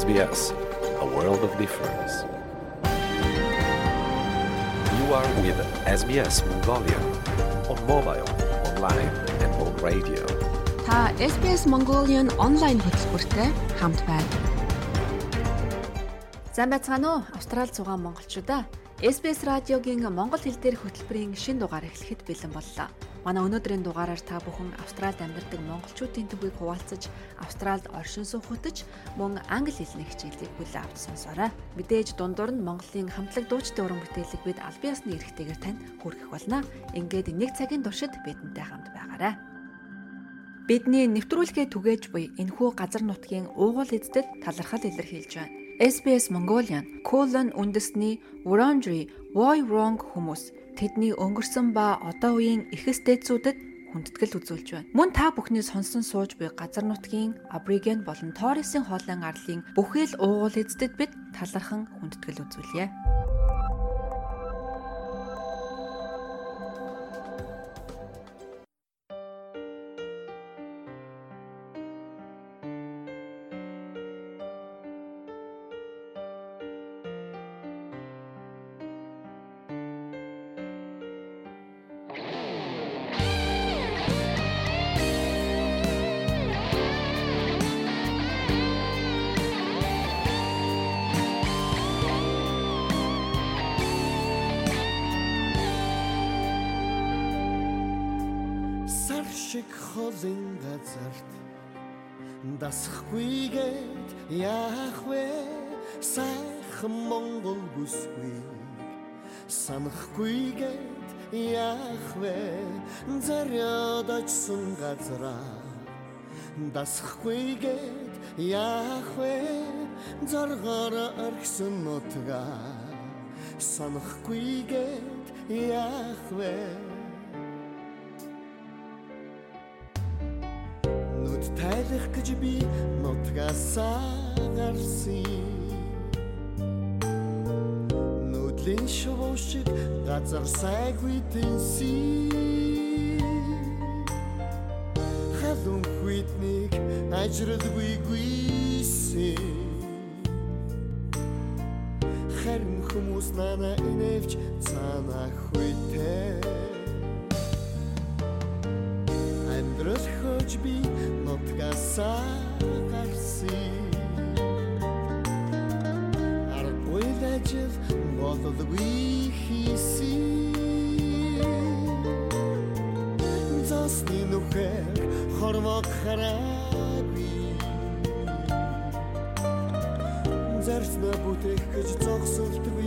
SBS, a world of difference. You are with SBS Mongolia on mobile, online, and on radio. Та SBS Mongolian онлайн хөтөлбөртэй хамт байна. Сайн байцгаана уу? Австрали зугаан монголчуудаа. SBS радиогийн монгол хэл дээрх хөтөлбөрийн шин дугаар эхлэхэд бэлэн боллоо. Манай өнөөдрийн дугаараар та бүхэн Австралид амьдардаг монголчуудын төвийг хуваалцаж, Австралид оршин хөтөч мөн англи хэлний хичээлийг хүлээн авч сонсоорой. Мэдээж дундуур нь Монголын хамтлаг дуучдын уран бүтээлийг бид аль биесны эрхтэйгээр танд хүргэх болно. Ингээд нэг цагийн туршид бидэнтэй хамт байгаарай. Бидний нэвтрүүлгээ түгээж буй энэхүү газар нутгийн уугуул эздэд талархал илэрхийлж байна. SBS Mongolian Colon үндэсний Wurundjeri Woi Wurrung хүмүүс тэдний өнгөрсөн ба одоо үеийн эхэс дээдсүүдэд хүндэтгэл үзүүлж байна. Мөн та бүхний сонсон сууж буй газар нутгийн Абориген болон Торресын хоолын арлын бүхэл уугуул эздэд бид талархан хүндэтгэл үзүүлье. Сайхан монгол бүсгүй. Санахгүйгээд яах вэ заряд очсон газраа дасахгүйгээд яах вэ заргаар аргсан нутгаа санахгүйгээд яах вэ тайлах гэж би нутгасаа гарсан Нүдлийн шувуу шиг газар сайгүй тэнсэн Халуун хүйтнийг ажралгүй гүйсэн Харин хүмүүс нана иневч цаана хүйтээ Зарсна бүтээх гэж зогсолтгүй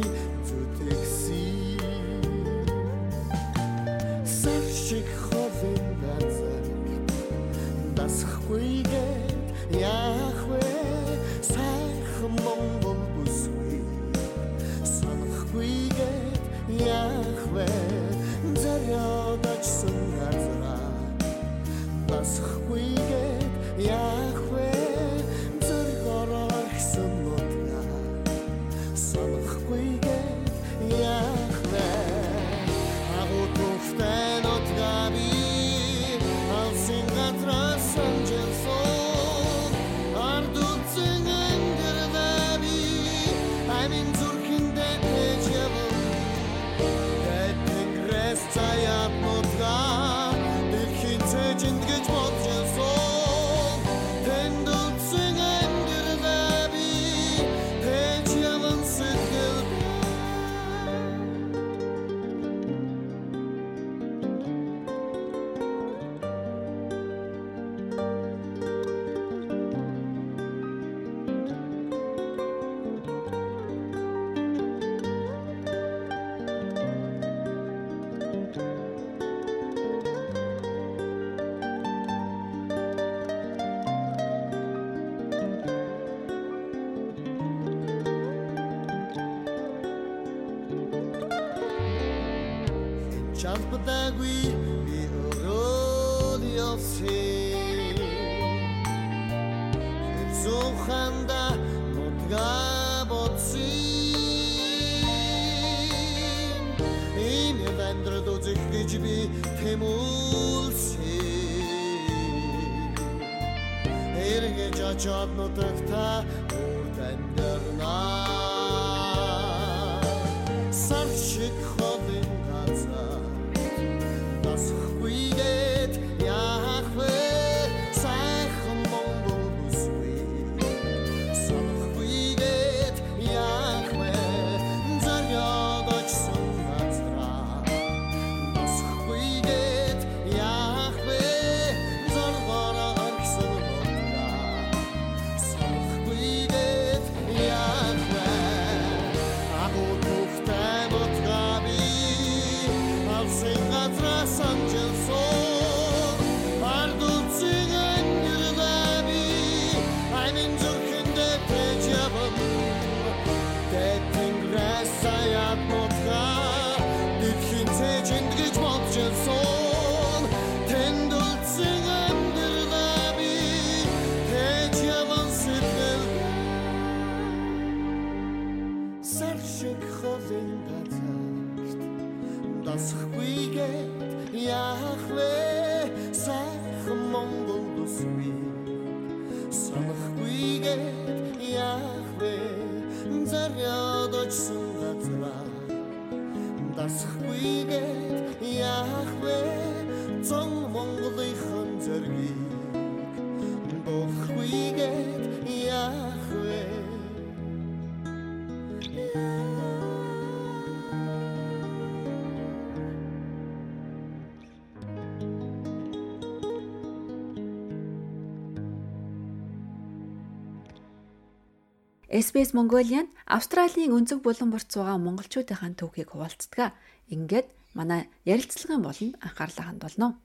SBS Mongolian Австралийн өнцөг булан борт суугаа монголчуудынхаа түүхийг хуваалцдаг. Ингээд манай ярилцлагын болон анхаарлаа хандуулно.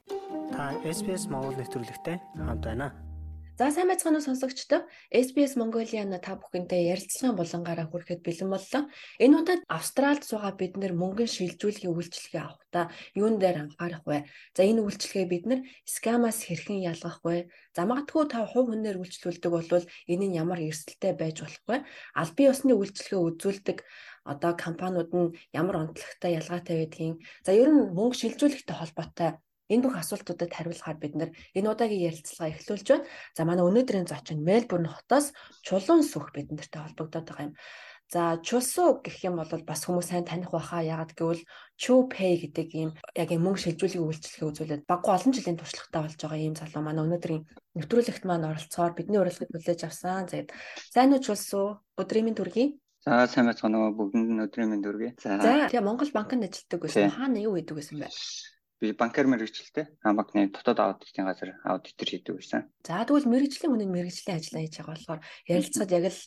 Та SBS Монгол нэвтрүүлэгтэй хамт байна. За сайн байцгаана уу сонсогчдоо. SBS Mongolian та бүхэнтэй ярилцлагын булангаараа хүрэхэд бэлэн боллоо. Энэ удаад Австралид суугаа бид нэр мөнгөн шилжүүлэхийн үйлчлэгээ авахдаа юун дээр анхаарах вэ? За энэ үйлчлэгээ бид нэр скамаас хэрхэн ялгах вэ? За магадгүй та хувь хүнээр үйлчлүүлдэг бол энэ нь ямар эрсдэлтэй байж болох вэ? Аль бие усны үйлчлэгээ үзүүлдэг одоо компаниуд нь ямар онцлогтой ялгаатай байдгийг. За ер нь мөнгө шилжүүлэхтэй холбоотой Энэ бүх асуултуудад хариулахаар бид нэр удаагийн ярилцлага эхлүүлж байна. За манай өнөөдрийн зочин Мельбурн хотоос Чулуун сүх бид нартай холбогдоод байгаа юм. За чулсуу гэх юм бол бас хүмүүс сайн таних байхаа ягаад гэвэл Chupay гэдэг ийм яг юм мөнгө шилжүүлэх үйлчлэгээ үзүүлээд баггүй олон жилийн туршлагатай болж байгаа ийм залуу манай өнөөдрийн нэвтрүүлэгт маань оролцоор бидний урилгыг хүлээж авсан. Тэгээд сайн уу чулсуу өдрийн минь төргий. За сайн байцгаана уу бүгдэнд өдрийн минь төргий. За тэгээ Монгол банкнд ажилладаг байсан. Хаана юу хийдэг байсан бэ? Би банкар мэрэгчлээ. Хамагны дотоод аудитын газар аудитор хийдэг байсан. За тэгвэл мэрэгжлийн үнэн мэрэгжлийн ажиллаа хийж байгаа болохоор ярилцахад яг л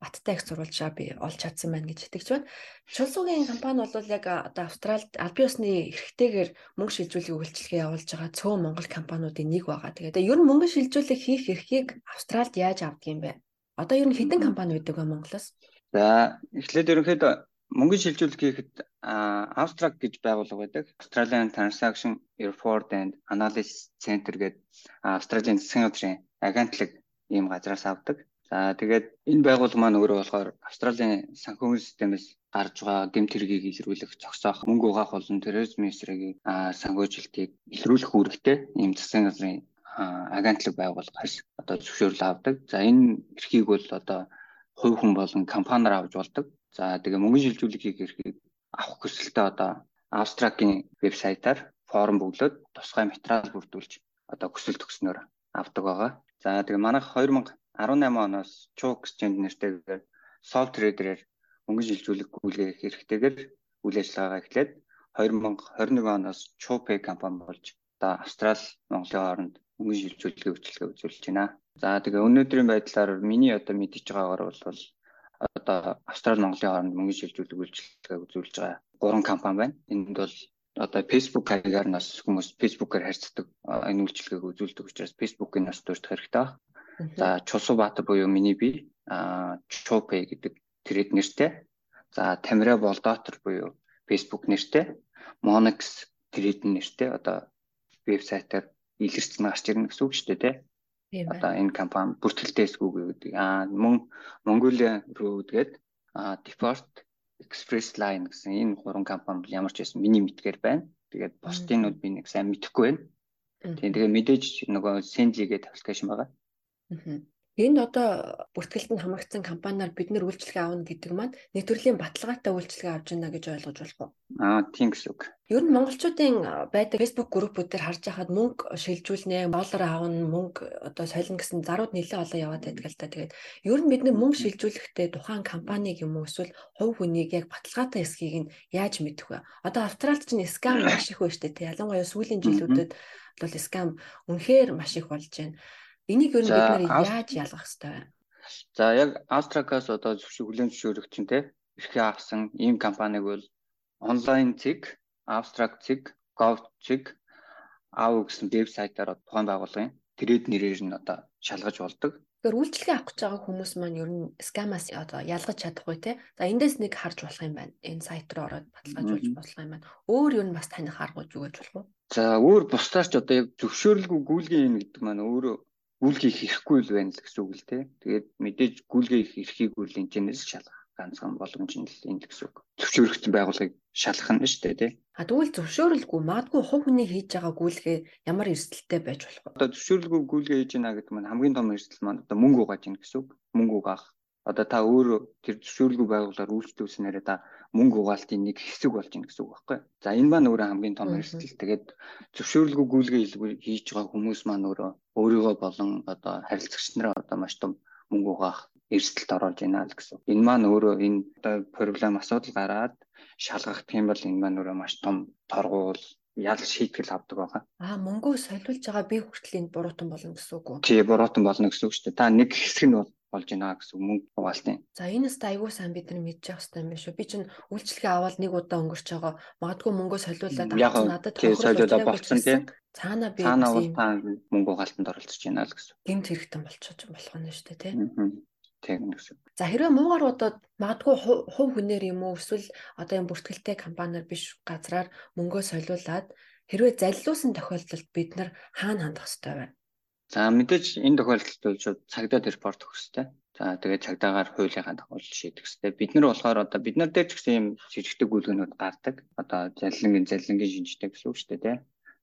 баттай их зурвалжаа би олж чадсан байна гэж итгэж байна. Чулсуугийн компани бол яг одоо Австралид аль бие усны эрхтэйгээр мөнгө шилжүүлэх үйлчлэгээ явуулж байгаа цөөн Монгол компаниудын нэг байгаа. Тэгээд ер нь мөнгө шилжүүлэх хийх эрхийг Австралид яаж авдаг юм бэ? Одоо ер нь хэдэн компани байдаг вэ Монголоос? За эхлээд ерөнхийдөө мөнгөний шилжүүлэлт хийхэд Австрак гэж байгууллага байдаг. Australian Transaction Report and Analysis Center гэдэг Австралийн засгийн газрын агентлаг ийм газраас авдаг. За тэгээд энэ байгууллага маань өөрөө болохоор Австралийн санхүүгийн системээс гарч байгаа гэмт хэргийг илрүүлэх, зогсоох, мөнгө угаах болон терроризмын эсрэг санхүүжилтийг илрүүлэх үүрэгтэй ийм засгийн газрын агентлаг байгууллагаас одоо зөвшөөрөл авдаг. За энэ эрхийг бол одоо хувь хүн болон компаниар авч болдог. За тэгээ мөнгөний шилжүүлэхийг эрхийг авах хүсэлтэд одоо Австракийн вебсайтаар форум бөглөөд тусгай материал бүрдүүлж одоо хүсэл төгснөөр авдаг байгаа. За тэгээ манайх 2018 оноос Chuk Exchange нэртэйгээр Sol Trader-ээр мөнгөний шилжүүлэх гүйлгээх хэрэгтэйгээр үйл ажиллагаагаа эхлээд 2021 оноос Chupay компани болж одоо Австрал Монголын хооронд мөнгөний шилжүүлэхийг үйлчлэгээ үзүүлж байна. За тэгээ өнөөдрийн байдлаар миний одоо мэдчихэж байгаагаар бол одоо Австрали Монголын хооронд мөнгөний шилжүүлэг үйлчилгээ үзүүлж байгаа гурван компани байна. Энд бол одоо Facebook хаягаар нас хүмүүс Facebook-аар харьцдаг энэ үйлчилгээг үзүүлдэг учраас Facebook-ийг нас дуурдах хэрэгтэй байна. За Чулсуубаатар буюу миний би а Chopay гэдэг тэрэд нэртэй. За Тамира Болдотор буюу Facebook нэртэй. Monex тэрэд нэртэй одоо вебсайтаар илэрсэн гарч ирнэ гэсэн үг шүү дээ тий. Одоо энэ компани бүртгэлтэйсгүй гэдэг. Аа мөн Mongolia руу тэгээд Deport Express Line гэсэн энэ гурван компани бол ямар ч байсан миний мэдгээр байна. Тэгээд бусдынууд би нэг сайн мэдэхгүй байна. Тийм тэгээ мэдээж нөгөө Sendly гэдэг аппликейшн байгаа. Энд одоо бүртгэлтэнд хамрагдсан компаниар бид нэр үйлчлэгээ авна гэдэг маань нэг төрлийн баталгаатай үйлчлэгээ авч байна гэж ойлгож болох уу? Аа тийм гэсэн үг. Ер нь монголчуудын байдаг Facebook группүүд дээр харж байхад мөнгө шилжүүлнэ, доллар аавна, мөнгө одоо солино гэсэн зарууд нэлээд олон яваад байдаг л та. Тэгээд ер нь бид нэр мөнгө шилжүүлэхдээ тухайн компаниг юм уу эсвэл хувь хүнийг яг баталгаатай эсхийг нь яаж мэдэх вэ? Одоо Австралид чинь скам маш их байна шүү дээ. Ялангуяа сүүлийн жилүүдэд бол скам үнэхээр маш их болж байна. Энийг ер нь бид нар яаж ялгах хэвтэй вэ? За яг Астракаас одоо зөвшөөр хүлээн зөвшөөрөх чинь те эрхээ авсан ийм компаниг бол онлайн цэг Abstract Zig, GovZig аав гэсэн вебсайтаар тухайн байгууллагын трейд нэрээр нь одоо шалгаж болдог. Тэгэхээр үйлчлэгээ авах гэж байгаа хүмүүс маань ер нь скамаас одоо ялгаж чадахгүй те. За эндээс нэг харж болох юм байна. Энэ сайт руу ороод баталгаажуулж болох юм байна. Өөр юу н бас таних аргууд юу гэж болох вэ? За өөр бусдаарч одоо яг зөвшөөрлгүй гүйлгээ юм гэдэг маань өөрөө гүйлгээ хийхгүй л байна л гэсэн үг л те. Тэгээд мэдээж гүйлгээ хийхийг үл энэ чэнэс шалгах ганцхан боломж нь л энэ гэсэн үг. Зөвшөөрөгдсөн байгууллагыг шалгах нь шүү дээ тий. А тэгвэл зөвшөөрөлгүй магадгүй хувь хүний хийж байгаа гүйлгээ ямар эрсдэлтэй байж болох вэ? Одоо зөвшөөрлгүй гүйлгээ хийж байна гэдэг маань хамгийн том эрсдэл маань одоо мөнгө угааж байна гэсэн үг. Мөнгө угаах. Одоо та өөрөө тэр зөвшөөрөлгүй байгууллагаар үйлчлүүлснээрээ та мөнгө угаалтын нэг хэсэг болж байна гэсэн үг байхгүй. За энэ маань өөрөө хамгийн том эрсдэл. Тэгээд зөвшөөрлгүй гүйлгээ хийж байгаа хүмүүс маань өөрөө өөрийгөө болон одоо харилцагч нараа одоо маш том мөнгө угаах эрсдэлд оруулж байна л гэсэн. Энэ маань өөрөө энэ одоо проблем асуудал гараад шалгах юм бол энэ маань өөрөө маш том торгуул ял шийтгэл авдаг байгаа. Аа мөнгөө солиулж байгаа би хүртэл энд буруутан болно гэсэн үг үү? Тий, буруутан болно гэсэн үг шүү дээ. Та нэг хэсэг нь бол болж байна гэсэн мөнгө угаалтын. За энэс айгүй сайн бид нар мэдчих хэвээр юм байна шүү. Би чинь үйлчлэгээ аваад нэг удаа өнгөрч байгаа. Магадгүй мөнгөө солиулаад авсан надад тохиолдол болцсон тий. Цаана би цаана бол та мөнгө угаалтанд оролцож байна л гэсэн. Гэмт хэрэгтэн болчихж болох нь шүү дээ тий тэгнэ гэсэн. За хэрвээ муугар удаад магадгүй хувь хүнээр юм уу эсвэл одоо юм бүртгэлтэй компаниар биш газраар мөнгөө солиулаад хэрвээ залилуулсан тохиолдолд бид нар хаана хандах ёстой вэ? За мэдээж энэ тохиолдолд бол шууд цагдаад репорт өгөх ёстой. За тэгээд цагдаагаар хуулийнхаа дагуу шийдэх ёстой. Бид нар болохоор одоо бид нар дээр ч гэсэн юм шижигдэг гүйлгэнүүд гардаг. Одоо залилангийн залилангийн шинжтэй гэсэн үг шүү дээ, тий.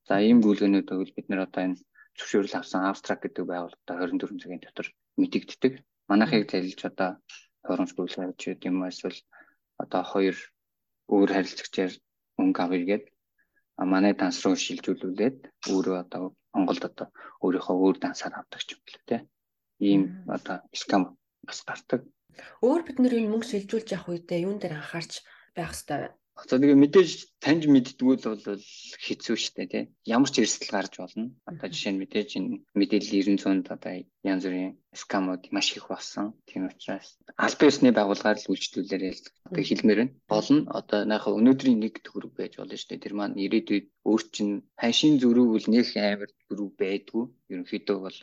За ийм гүйлгэнүүд бол бид нар одоо энэ зөвшөөрөл авсан абстракт гэдэг байгууллагатай 24 цагийн дотор мэдэгддэг манайхыг залилж одоо хоромж бүлгэж гэдэг юм эсвэл одоо хоёр өөр харилцагчаар мөнгө авъя манай данс руу шилжүүлүүлээд өөрөө одоо Монголд одоо өөрийнхөө өөр дансаар авдаг ч юм бэл тэ. Ийм одоо скам бас гардаг. Өөр бид нэр энэ мөнгө шилжүүлж явах үедээ юун дээр анхаарч байх вэ? За тэгээ мэдээж таньж мэддгүүл бол хэцүү шттэ тий. Ямар ч эрсдэл гарч болно. Одоо жишээ нь мэдээж энэ мэдээлэл 900-д одоо янз бүрийн скамууд маш их болсон. Тийм учраас аль биесны байгууллагаар л үйлчлүүлээрээ одоо хэлмээр байна. Болно. Одоо нааха өнөөдрийн нэг төгрөг байж болно дээ. Тэр маань ирээдүйд өөр чинь ханшийн зөрүүг бол нэг амар зөрүү байдгүй. Ерөнхийдөө бол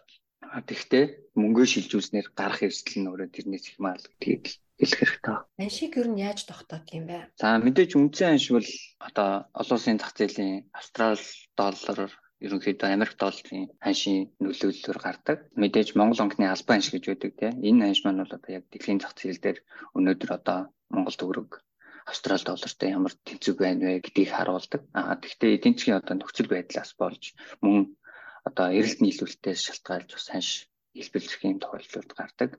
Тэгэхдээ мөнгөө шилжүүлснээр гарах эрсдэл нь өөрөө тэрнээс их маа л тэгээд хэлэх хэрэгтэй. Аншиг ер нь яаж тогтоох юм бэ? За мэдээж үндсэн анш бол одоо олон улсын зах зээлийн австрал доллар ерөнхийдөө Америк долларын ханшийн нөлөөллөөр гардаг. Мэдээж Монгол онцны албан анш гэж байдаг тийм. Энэ анш маань бол одоо яг дэлхийн зах зээл дээр өнөөдөр одоо Монгол төгрөг австрал доллартай ямар тэнцүү байна вэ гэдгийг харуулдаг. Аа тэгвэл эдийн засгийн одоо нөхцөл байдлаас болж мөн одоо эрэлт нийлүүлэлтээс шалтгаалж бас ханш хэлбэлцэх юм тохиолдлууд гардаг.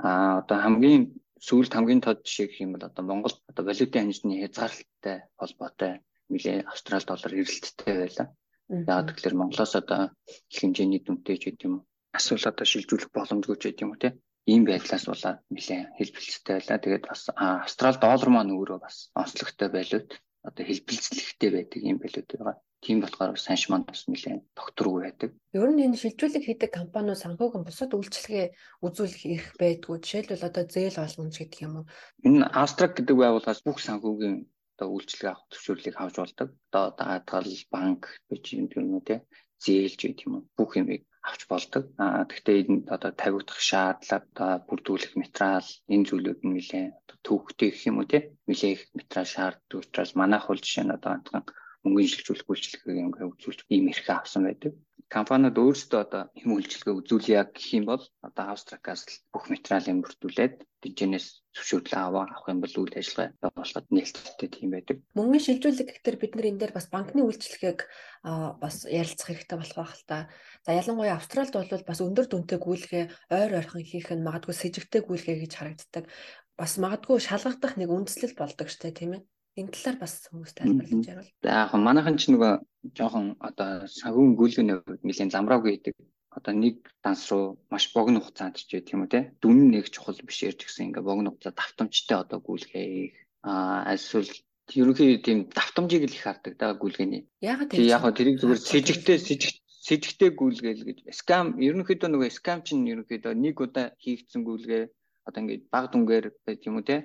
Аа одоо хамгийн сүүлд хамгийн тод жишээ гэх юм бол одоо Монгол одоо валютын хэмжээний хязгаарлалттай холбоотой нэлээ австрал доллар эрэлттэй байлаа. Яг тэгэхээр Монголоос одоо их хэмжээний дүнтэй ч гэдэг юм асуул одоо шилжүүлэх боломжгүй ч юм уу тийм ийм байдлаас болоод нэлээ хэлбэлцтэй байлаа. Тэгээд бас австрал доллар маань өөрөө бас онцлогтой байлууд одоо хэлбэлцлэгтэй байдаг юм байлууд байгаа. Тийм болохоор санш манд бас нэлээд докторгүй байдаг. Ер нь энэ шилжүүлэг хийдэг компаниуд санхүүгийн бусад үйлчлэгээ үзүүлэх эрх байдгүй. Жишээлбэл одоо зээл олгомж гэдэг юм уу? Энэ Астрак гэдэг байгууллагаас бүх санхүүгийн одоо үйлчлэг авах зөвшөөрлийг авч болдог. Одоо даатгал, банк гэж юм юм те зээлж гэдэг юм уу? Бүх юмыг авч болдог. Аа гэхдээ энэ одоо тавигдах шаардлага, одоо бүрдүүлэх материал энэ зүйлүүд нь нэлээд төвхтэй гэх юм уу те нэлээд их материал шаарддаг учраас манайх бол жишээ нь одоо хандхан мөнгөний шилжүүлэх үйлчлэгийг ингээ үзүүлж ийм эрхээ авсан байдаг. Компаниуд өөрсдөө одоо хэм үйлчлэгээ үзүүлье гэх юм бол одоо Австракаас бүх материалыг бүрдүүлээд дижнээс зөвшөөрлөө аваа авах юм бол үйл ажиллагаа явуулахад нээлттэй тийм байдаг. Мөнгөний шилжүүлэг гэхээр бид нар энэ дээр бас банкны үйлчлэгийг бас ярилцах хэрэгтэй болох байх л та. За ялангуяа Австралид бол бас өндөр дүнтэй гүйлгээ ойр ойрхон хийх нь магадгүй с ิจ гтэй гүйлгээ гэж харагддаг. Бас магадгүй шалгагдах нэг үндслэл болдог штэ тийм ээ. Энэ талаар бас хүмүүс тайлбарлаж ярил. За яг манайхан ч нөгөө жоохон одоо сагүүн гүйлгээний нэлээд замраагүй гэдэг. Одоо нэг данс руу маш богино хугацаанд ч юм уу те. Дүн нэг чухал биш ярьж гисэн. Ингээ богино хугацаа давтамжтай одоо гүйлгээ а эсвэл ерөнхий тийм давтамжийг л их хардаг да гүйлгээний. Ягаад тийм яг тэрийг зүгээр сэжигтэй сэжигтэй гүйлгээл гэж. Скам ерөнхийдөө нөгөө скам чинь ерөнхийдөө нэг удаа хийгдсэн гүйлгээ одоо ингээ баг дүнгээр байт юм уу те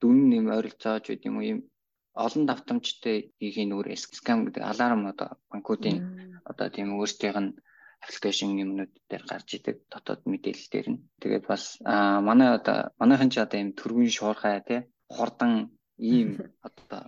дүн нэм ойролцоож байт юм уу юм олон давтамжтай хийхин өөр скам гэдэг аларм одоо банкуудын одоо тийм өөрсдийнх нь аппликейшн юмнууд дээр гарч идэг дотоод мэдээлэл дээр нь. Тэгээд бас аа манай одоо манайхан ч одоо ийм төргийн шуурхай тий хордон ийм одоо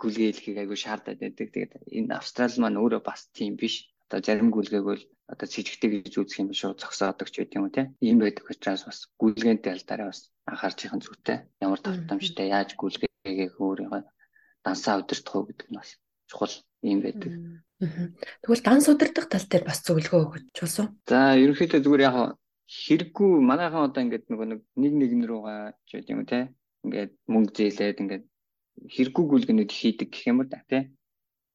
гүлгээлхийг айгүй шаардаад байдаг. Тэгээд энэ Австрали маань өөрөө бас тийм биш. Одоо зарим гүлгээг бол одоо сэжигтэй гэж үзэх юм шүү зогсоодог ч байт юм уу тий. Ийм байдаг учраас бас гүлгээний талдаараа бас анхаарч ихын зүйтэй. Ямар тавтамжтай яаж гүлгээгээ өөрийгөө дансаа удирдах уу гэдэг нь бас чухал юм байдаг. Тэгвэл дан судардах тал дээр бас зөвлөгөө өгч болсон. За ерөнхийдөө зүгээр яг хэрэггүй манайхан одоо ингээд нөгөө нэг нэгэн рүүгээ ч гэдэг юм те ингээд мөнгө зээлээд ингээд хэрэггүй гүйлгэнүүд хийдэг гэх юм да те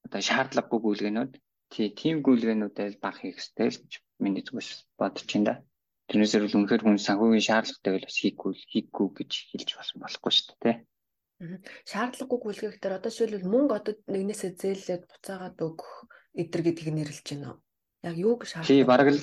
одоо шаардлагагүй гүйлгэнүүд тий тийм гүйлгэнүүдэл баг хийх хэрэгтэй л гэж миний зүгээс бодож байна да. Тэрнээсээр бол үнэхээр хүн санхүүгийн шаардлагатай бол бас хийхгүй хийхгүй гэж хэлж бас болохгүй шүү дээ те. Шаардлагагүй гүйлгээхтэр одоо жишээлбэл мөнгө одоо нэгнээсээ зээлээд буцаагаад өгөх эдэр гэдгийг нэрлэж байна уу? Яг юуг шаардлагагүй? Тий, бараг л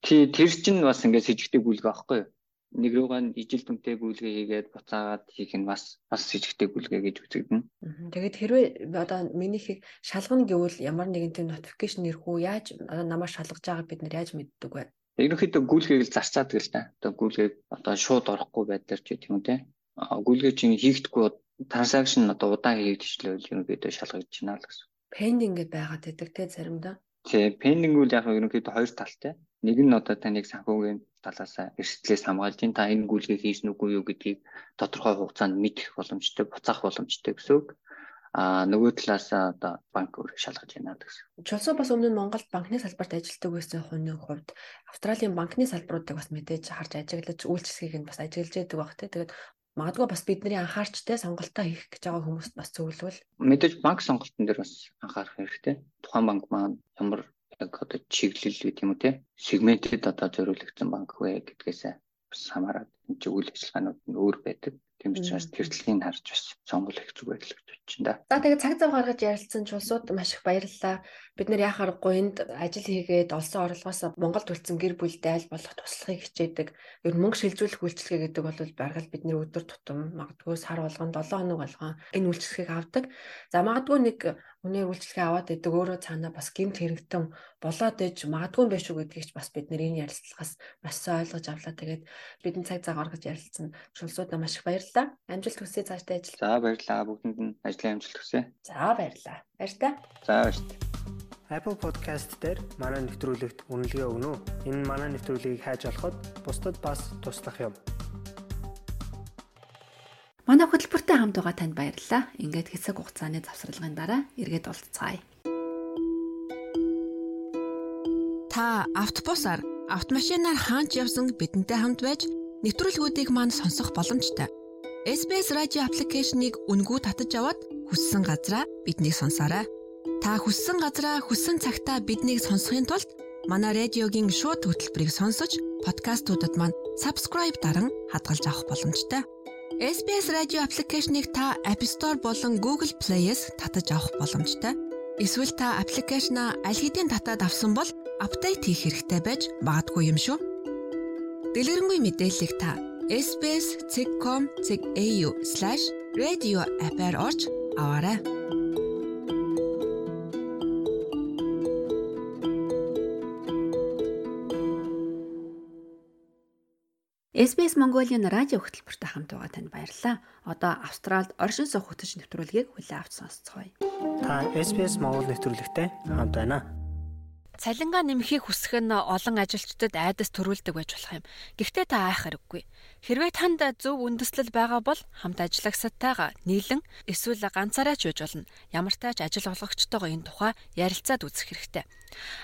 тий тэр чинь бас ингээд сэжигтэй гүйлгээ аахгүй юу? Нэг руугаа ижил дүнтэй гүйлгээ хийгээд буцаагаад хийх нь бас бас сэжигтэй гүйлгээ гэж үзэгдэнэ. Тэгээд хэрвээ одоо минийхийг шалгана гэвэл ямар нэгэн тийм нотификейшн ирэх үү? Яаж намайг шалгаж байгааг бид нар яаж мэддэг вэ? Ерөнхийдөө гүйлгээг л зарцаадаг л та. Одоо гүйлгээг одоо шууд орохгүй байдлаар ч гэх юм те гүйлгээ чинь хийгдэхгүй транзакшн одоо удаан хийгдчихлээ ерөнхийдөө шалгаж байна л гэсэн. Пендинг гэдээ байгаад байдаг те заримдаа. Тий, пендинг үл яг ерөнхийдөө хоёр талтай. Нэг нь одоо таныг санхүүгийн талаас эрсдлээс хамгаалж ин та энэ гүйлгээ хийсэн үгүй юу гэдгийг тодорхой хугацаанд мэдэх боломжтой, буцаах боломжтой гэсэн үг. А нөгөө талаас одоо банк өөр шалгаж байна гэсэн. Чулсуу бас өмнө нь Монголд банкны салбарт ажилладаг байсан хүний хувьд Австралийн банкны салбаруудыг бас мэдээж харж ажиглаж үйлчлэгийг нь бас ажиглаж яадаг баг те. Тэгээд магадгүй бас бидний анхаарчтай сонголтоо хийх гэж байгаа хүмүүст бас зөвлөвөл мэдээж банк сонголтын дээр бас анхаарах хэрэгтэй. Тухайн банк маань ямар яг одоо чиглэл үү тийм үү те сегментэд одоо зориулагдсан банк вэ гэдгээс бас хамаарат энэ чинь үйл ажиллагаанууд нь өөр байдаг. Тийм учраас тэрдлийг харж бас сонгол их зүгээр л гэж бодчих да. За тэгээд цаг зав гаргаж ярилцсан чулсууд маш их баярлалаа. Бид нар яхаар гуйнд ажил хийгээд олсон орлогоос Монголд үлдсэн гэр бүлдээ аль болох туслахыг хичээдэг. Ер нь мөнгө шилжүүлэх үйлчлэгээ гэдэг бол баргал бидний өдөр тутам магадгүй сар болгон 7 хоног болгон энэ үйлчлэгийг авдаг. За магадгүй нэг Хүний үйлчлэгээ аваад идэг өөрөө цаанаа бас гэмт хэрэгтэн болоод иж магадгүй байх шүү гэдгийг ч бас бид нэр энэ ярилцлагаас маш сайн ойлгож авлаа. Тэгээд бидний цаг цаг гаргаж ярилцсан шулсуудаа маш их баярлалаа. Амжилт хүсье цаашдаа ажил. За баярлалаа. Бүгдэнд нь ажлын амжилт хүсье. За баярлалаа. Баяртай. За баяртай. Apple Podcast дээр манай нэвтрүүлэгт үнэлгээ өгнө үү? Энэ манай нэвтрүүлгийг хайж олоход бусдад бас туслах юм. Манай хөтөлбөртэй хамт байгаа танд баярлалаа. Ингээд хэсэг хугацааны завсралгын дараа эргээд уулзцаая. Та автобусаар, автомашинаар хаанч явсан бидэнтэй хамт байж нэвтрүүлгүүдийг манд сонсох боломжтой. SBS радио аппликейшнийг үнгүй татаж аваад хүссэн газраа биднийг сонсоорой. Та хүссэн газраа хүссэн цагтаа биднийг сонсохын тулд манай радиогийн шууд хөтөлбөрийг сонсож подкастуудад маань subscribe даран хадгалж авах боломжтой. SBS радио аппликейшнийг та App Store болон Google Play-с татаж авах боломжтой. Эсвэл та аппликейшнаа аль хэдийн татаад авсан бол апдейт хийх хэрэгтэй байж магадгүй юм шүү. Дэлгэрэнгүй мэдээллийг та SBS.com.au/radio app-аар орж аваарай. SBS Mongolian радио хөтөлбөртэй хамт байгаа танд баярлалаа. Одоо Австралид оршин суух хөтөч нэвтрүүлгийг хүлээн авч сонсцгоё. Та SBS Монгол нэвтрүүлэгтэй хамт байна. Цалингаа нэмэхийг хүсэх нь олон ажилчдад айдас төрүүлдэг байж болох юм. Гэхдээ та айх хэрэггүй. Хэрвээ танд зөв үндэслэл байгаа бол хамт ажиллагсатайгаа нийлэн эсвэл ганцаараа ч байж болно. Ямар тач ажил олгогчтойгоо энэ тухай ярилцаад үзэх хэрэгтэй.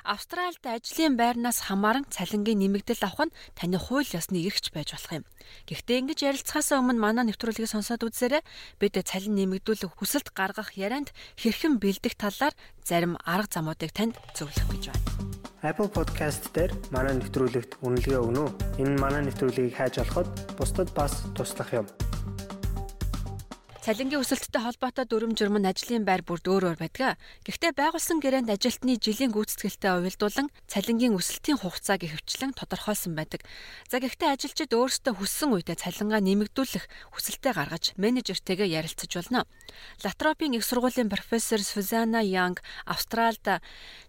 Австральд ажлын байрнаас хамааран цалингийн нэмэгдэл авах нь таны хууль ёсны эрхч байж болох юм. Гэхдээ ингэж ярилцахаас өмнө манай нэвтрүүлгийг сонсоод үзээрэй. Бид цалин нэмэгдүүлэх хүсэлт гаргах ярианд хэрхэн бэлдэх талаар зарим арга замуудыг танд зөвлөх гэж байна. Apple Podcast дээр манай нэвтрүүлэгт үнэлгээ өгнө үү? Энэ манай нэвтрүүлгийг хайж олоход бусдад бас туслах юм. Цалингийн өсөлттэй холбоотой дүрм журм нь ажлын байр бүрд өөр өөр байдаг. Гэхдээ байгуулсан гэрээнд ажилтны жилийн гүйцэтгэлтэй уялдуулан цалингийн өсөлтийн хугацааг ихэвчлэн тодорхойлсон байдаг. За гэхдээ ажилчид өөрсдөө хүссэн үедээ цалингаа нэмэгдүүлэх хүсэлтээ гаргаж менежертэйгээ ярилцаж болно. Латропийн их сургуулийн профессор Сузана Янг Австралид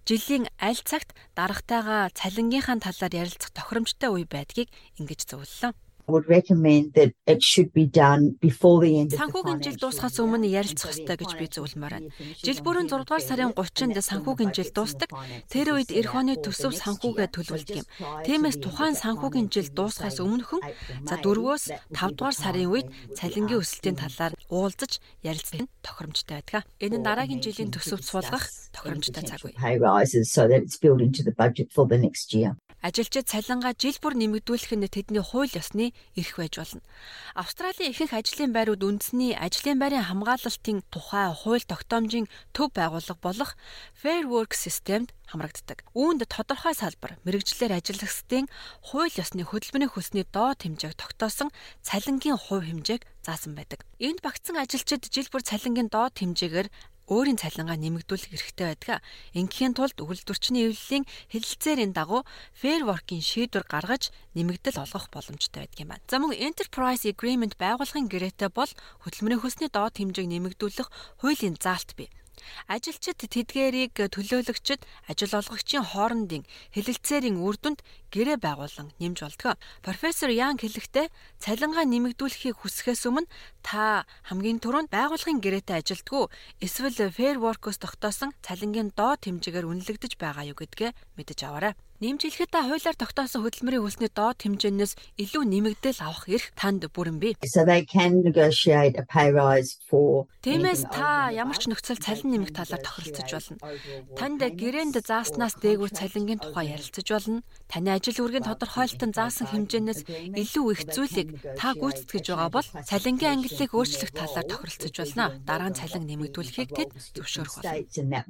жилийн аль цагт дарагтайгаа цалингийнхаа талаар ярилцах тохиромжтой үе байдгийг ингэж зөвлөлөө would recommend that it should be done before the end of the Санхүүгийн жил дуусахаас өмнө ярилцах ёстой гэж би зөвлөмөр байна. Жил бүрийн 6 дугаар сарын 30-нд санхүүгийн жил дуусдаг. Тэр үед эх оны төсөв санхүүгээ төлөвлөдөг юм. Тиймээс тухайн санхүүгийн жил дуусахаас өмнөхөн за 4-өөс 5 дугаар сарын үед цалингийн өсөлтийн талаар уулзаж ярилцах нь тохиромжтой байдаг. Энэ нь дараагийн жилийн төсөвт суулгах тохиромжтой цаг үе. Ажилчид цалингаа жил бүр нэмэгдүүлэх нь тэдний хууль ёсны эрх байж болно. Австралийн ихэнх ажлын байрууд үндэсний ажлын байрын хамгаалалтын тухай хууль тогтоомжийн төв байгууллага болох Fair Work системд хамрагддаг. Үүнд тодорхой салбар мэрэгжлэр ажиллагчдын хууль ёсны хөдөлмөрийн хөлсний доод хэмжээг тогтоосон цалингийн хувь хэмжээг заасан байдаг. Энд багтсан ажилчид жил бүр цалингийн доод хэмжээгээр өөрийн цалингаа нэмэгдүүлэх эрхтэй байдаг. Ингийн тулд өгүүлбэрчний эвлэлийн хэлэлцээрийн дагуу Fair Work-ийн шийдвэр гаргаж нэмэгдэл олгох боломжтой байдаг юм байна. За мөн Enterprise Agreement байгууллагын гэрээтэй бол хөдөлмөрийн хөлсний доод хэмжээг нэмэгдүүлэх хуулийн заалт бий. Ажилчид тэдгээрийг төлөөлөгчд ажил олгогчийн хоорондын хэлэлцээрийн үр дүнд гэрээ байгуулан нэмж болдог. Профессор Ян хэлэхдээ цалингаа нэмэгдүүлэхийг хүсэхээс өмнө та хамгийн түрүүнд байгууллагын гэрээтэй ажилдгүй эсвэл Fair Work-оос тогтоосон цалингийн доод хэмжээгээр үнэлэгдэж байгаа юу гэдгээ мэдэж аваарай. Нэмжлэхэд та хуулиар тогтоосон хөдөлмөрийн хөлсний доод хэмжээнээс илүү нэмэгдэл авах эрх танд бүрэн бий. Тиймээс та ямар ч нөхцөл цалин нэмэх талаар тохиролцож болно. Танд гэрээнд зааснаас дээгүүр цалингийн тухай ярилцаж болно. Таны ажил үргийн тодорхойлолтон заасан хэмжээнээс илүү их зүйлийг та гүйцэтгэж байгаа бол цалингийн ангиллыг өөрчлөх талаар тохиролцож болно. Дараа нь цалин нэмэгдүүлэхийг тэд зөвшөөрөх болно.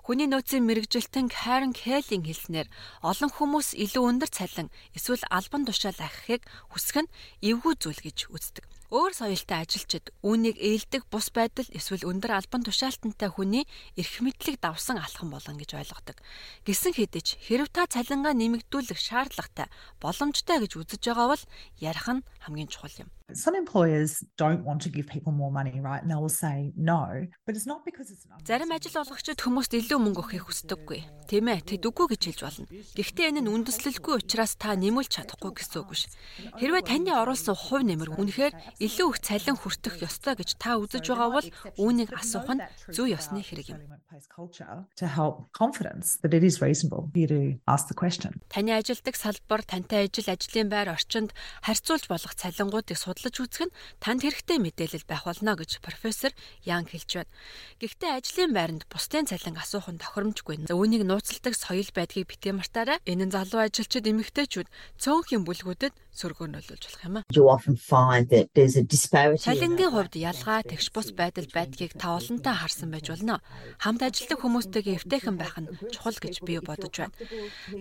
Хүний нөөцийн мэрэгжилтэн Карен Келлин хэлснээр олон хүмүүс илүү өндөр цалин эсвэл албан тушаал ахихыг хүсэх нь эвгүй зүйл гэж үздэг. Өөр соёлтой ажилчид үүнийг ээлдэг бус байдал эсвэл өндөр албан тушаалтантай хүний эрх мэдлийг давсан алхам болно гэж ойлгодог. Гэсэн хэдий хэрв та цалингаа нэмэгдүүлэх шаардлагатай боломжтой гэж үзэж байгаа бол ярих нь хамгийн чухал юм. Some employers don't want to give people more money, right? And they will say no, but it's not because it's Зарим ажил олгогчид хүмүүст илүү мөнгө өгөхийг хүсдэггүй. Тийм ээ, тэд үгүй гэж хэлж болно. Гэхдээ энэ нь үндэслэлгүй учраас та нэмүүлж чадахгүй гэсэн үг биш. Хэрвээ таны оруулсан хувь нэмэр үнэхээр илүү их цалин хүртэх ёстой гэж та үзэж байгаа бол үүнийг асуух нь зүй ёсны хэрэг юм. workplace culture to help confidence that it is reasonable for you to ask the question. Таны ажилдаг салбар, тантай ажил, ажлын байр орчинд харьцуулж болох цалингуудыг судлаж үзэх нь танд хэрэгтэй мэдээлэл байх болно гэж профессор Янг хэлж байна. Гэхдээ ажлын байранд бусдын цалин асуух нь тохиромжгүй. Үүнийг нууцладаг соёл байдгийг битгий мартаарай. Энэ нь залуу ажилчид эмэгтэйчүүд цөөнхийн бүлгүүдэд сөргөөнөлүүлж болох юм а. You often find that there's a disparity. in Цалингийн хувьд ялгаа тэгш бус байдал байдгийг та олонтаа харсан байж болно. Хамт ажилладаг хүмүүстэйгээ эвтэйхэн байх нь чухал гэж би бодож байна.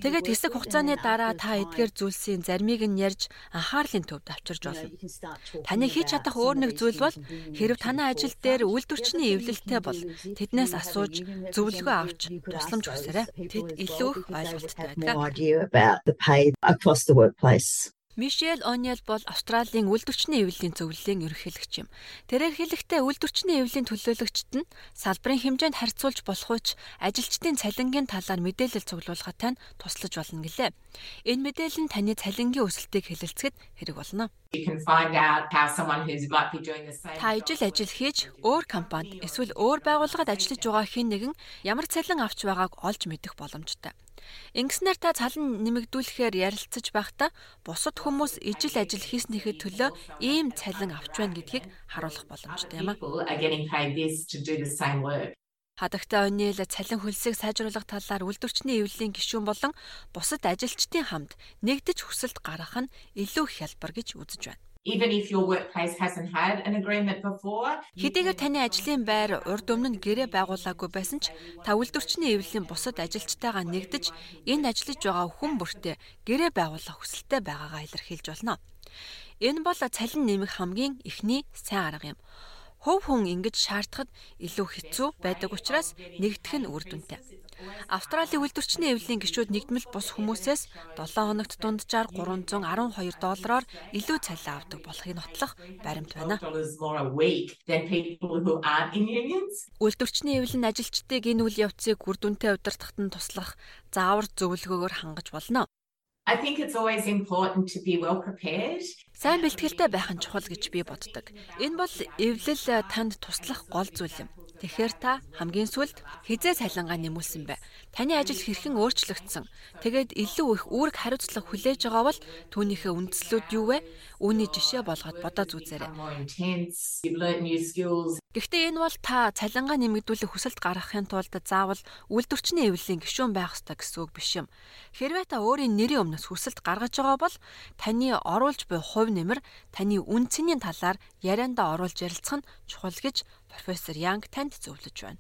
Тэгээд хэсэг хугацааны дараа та эдгээр зүйлсийн заримыг нь ярьж анхаарлын төвд авчирж болно. Таны хийж чадах өөр нэг зүйл бол хэрв танай ажил дээр үйлдвэрчний эвлэлтэй бол тэднээс асууж зөвлөгөө авч тусламж хүсээрэй. Тэд илүү их ойлголттой байдаг. Мишель Онел бол Австралийн үйлдвэрчний эвлэлийн зөвлөлийн ерөнхийлөгч юм. Тэрээр хэлэхдээ үйлдвэрчний эвлэлийн төлөөлөгчд нь салбарын хэмжээнд харьцуулж болох үуч ажилчдын цалингийн талаар мэдээлэл цуглуулгатай нь туслаж болно гэлээ. Энэ мэдээлэл нь таны цалингийн өсөлтийг хэлэлцэхэд хэрэг болно. Та ижил ажил хийж өөр компанид эсвэл өөр байгууллагад ажиллаж байгаа хэн нэгэн ямар цалин авч байгааг олж мэдэх боломжтой. Ингэснээр та цалин нэмэгдүүлэхээр ярилцаж байхдаа бусад хүмүүс ижил ажил хийснийхээ төлөө ийм цалин авч байна гэдгийг харуулах боломжтой юм а. Хадагтай O'Neil цалин хөлсийг сайжруулах талаар үйлдвэрчний эвлэлийн гишүүн болон бусад ажилчдын хамт нэгдэж хүсэлт гаргах нь илүү хялбар гэж үзэж байна. Even if your workplace hasn't had an agreement before, хэдийгээр таны ажлын байр урд өмнө гэрээ байгуулаагүй байсан ч та үйлдвэрчний эвлэлийн бусад ажилчтайгаа нэгдэж энд ажиллаж байгаа хүн бүртээ гэрээ байгуулах хүсэлтэй байгаагаа илэрхийлж болно. Энэ бол цалин нэмэх хамгийн эхний сайн арга юм. Хөв хүн ингэж шаардахад илүү хэцүү байдаг учраас нэгдэх нь үр дүнтэй. Австралийн үйлдвэрчний эвлэлийн гишүүд нэгдмэл бус хүмүүсээс 7 хоногт дунджаар 312 доллараар илүү цалин авдаг болохыг нотлох баримт байна. Үйлдвэрчний эвлэн ажилчдыг энэ үйл явцыг үр дүнтэй удирдахад нь туслах заавар зөвлөгөөгөөр хангаж болно. I think it's always important to be well prepared. Сайн бэлтгэлтэй байх нь чухал гэж би боддог. Энэ бол эвлэл танд туслах гол зүйл юм. Тэгэхээр та хамгийн сүлд хизээ цалингаа нэмүүлсэн бай. Таны ажил хэрхэн өөрчлөгдсөн. Тэгээд илүү их үүрэг хариуцлага хүлээж байгаа бол түүнийхээ үндслүүд юу вэ? Үүний жишээ болгоод бодож үзээрэй. Гэхдээ энэ бол та цалингаа нэмэгдүүлэх хүсэлт гаргахын тулд заавал үйлдвэрчний эвлэлийн гишүүн байх ёстой гэсэн үг биш юм. Хэрвээ та өөрийн нэрийн өмнөөс хүсэлт гаргаж байгаа бол таны оруулж буй хувь нэмэр таны үнцний талаар ярианда оруулж ярилцах нь чухал гэж профессор Янг танд зөвлөж байна.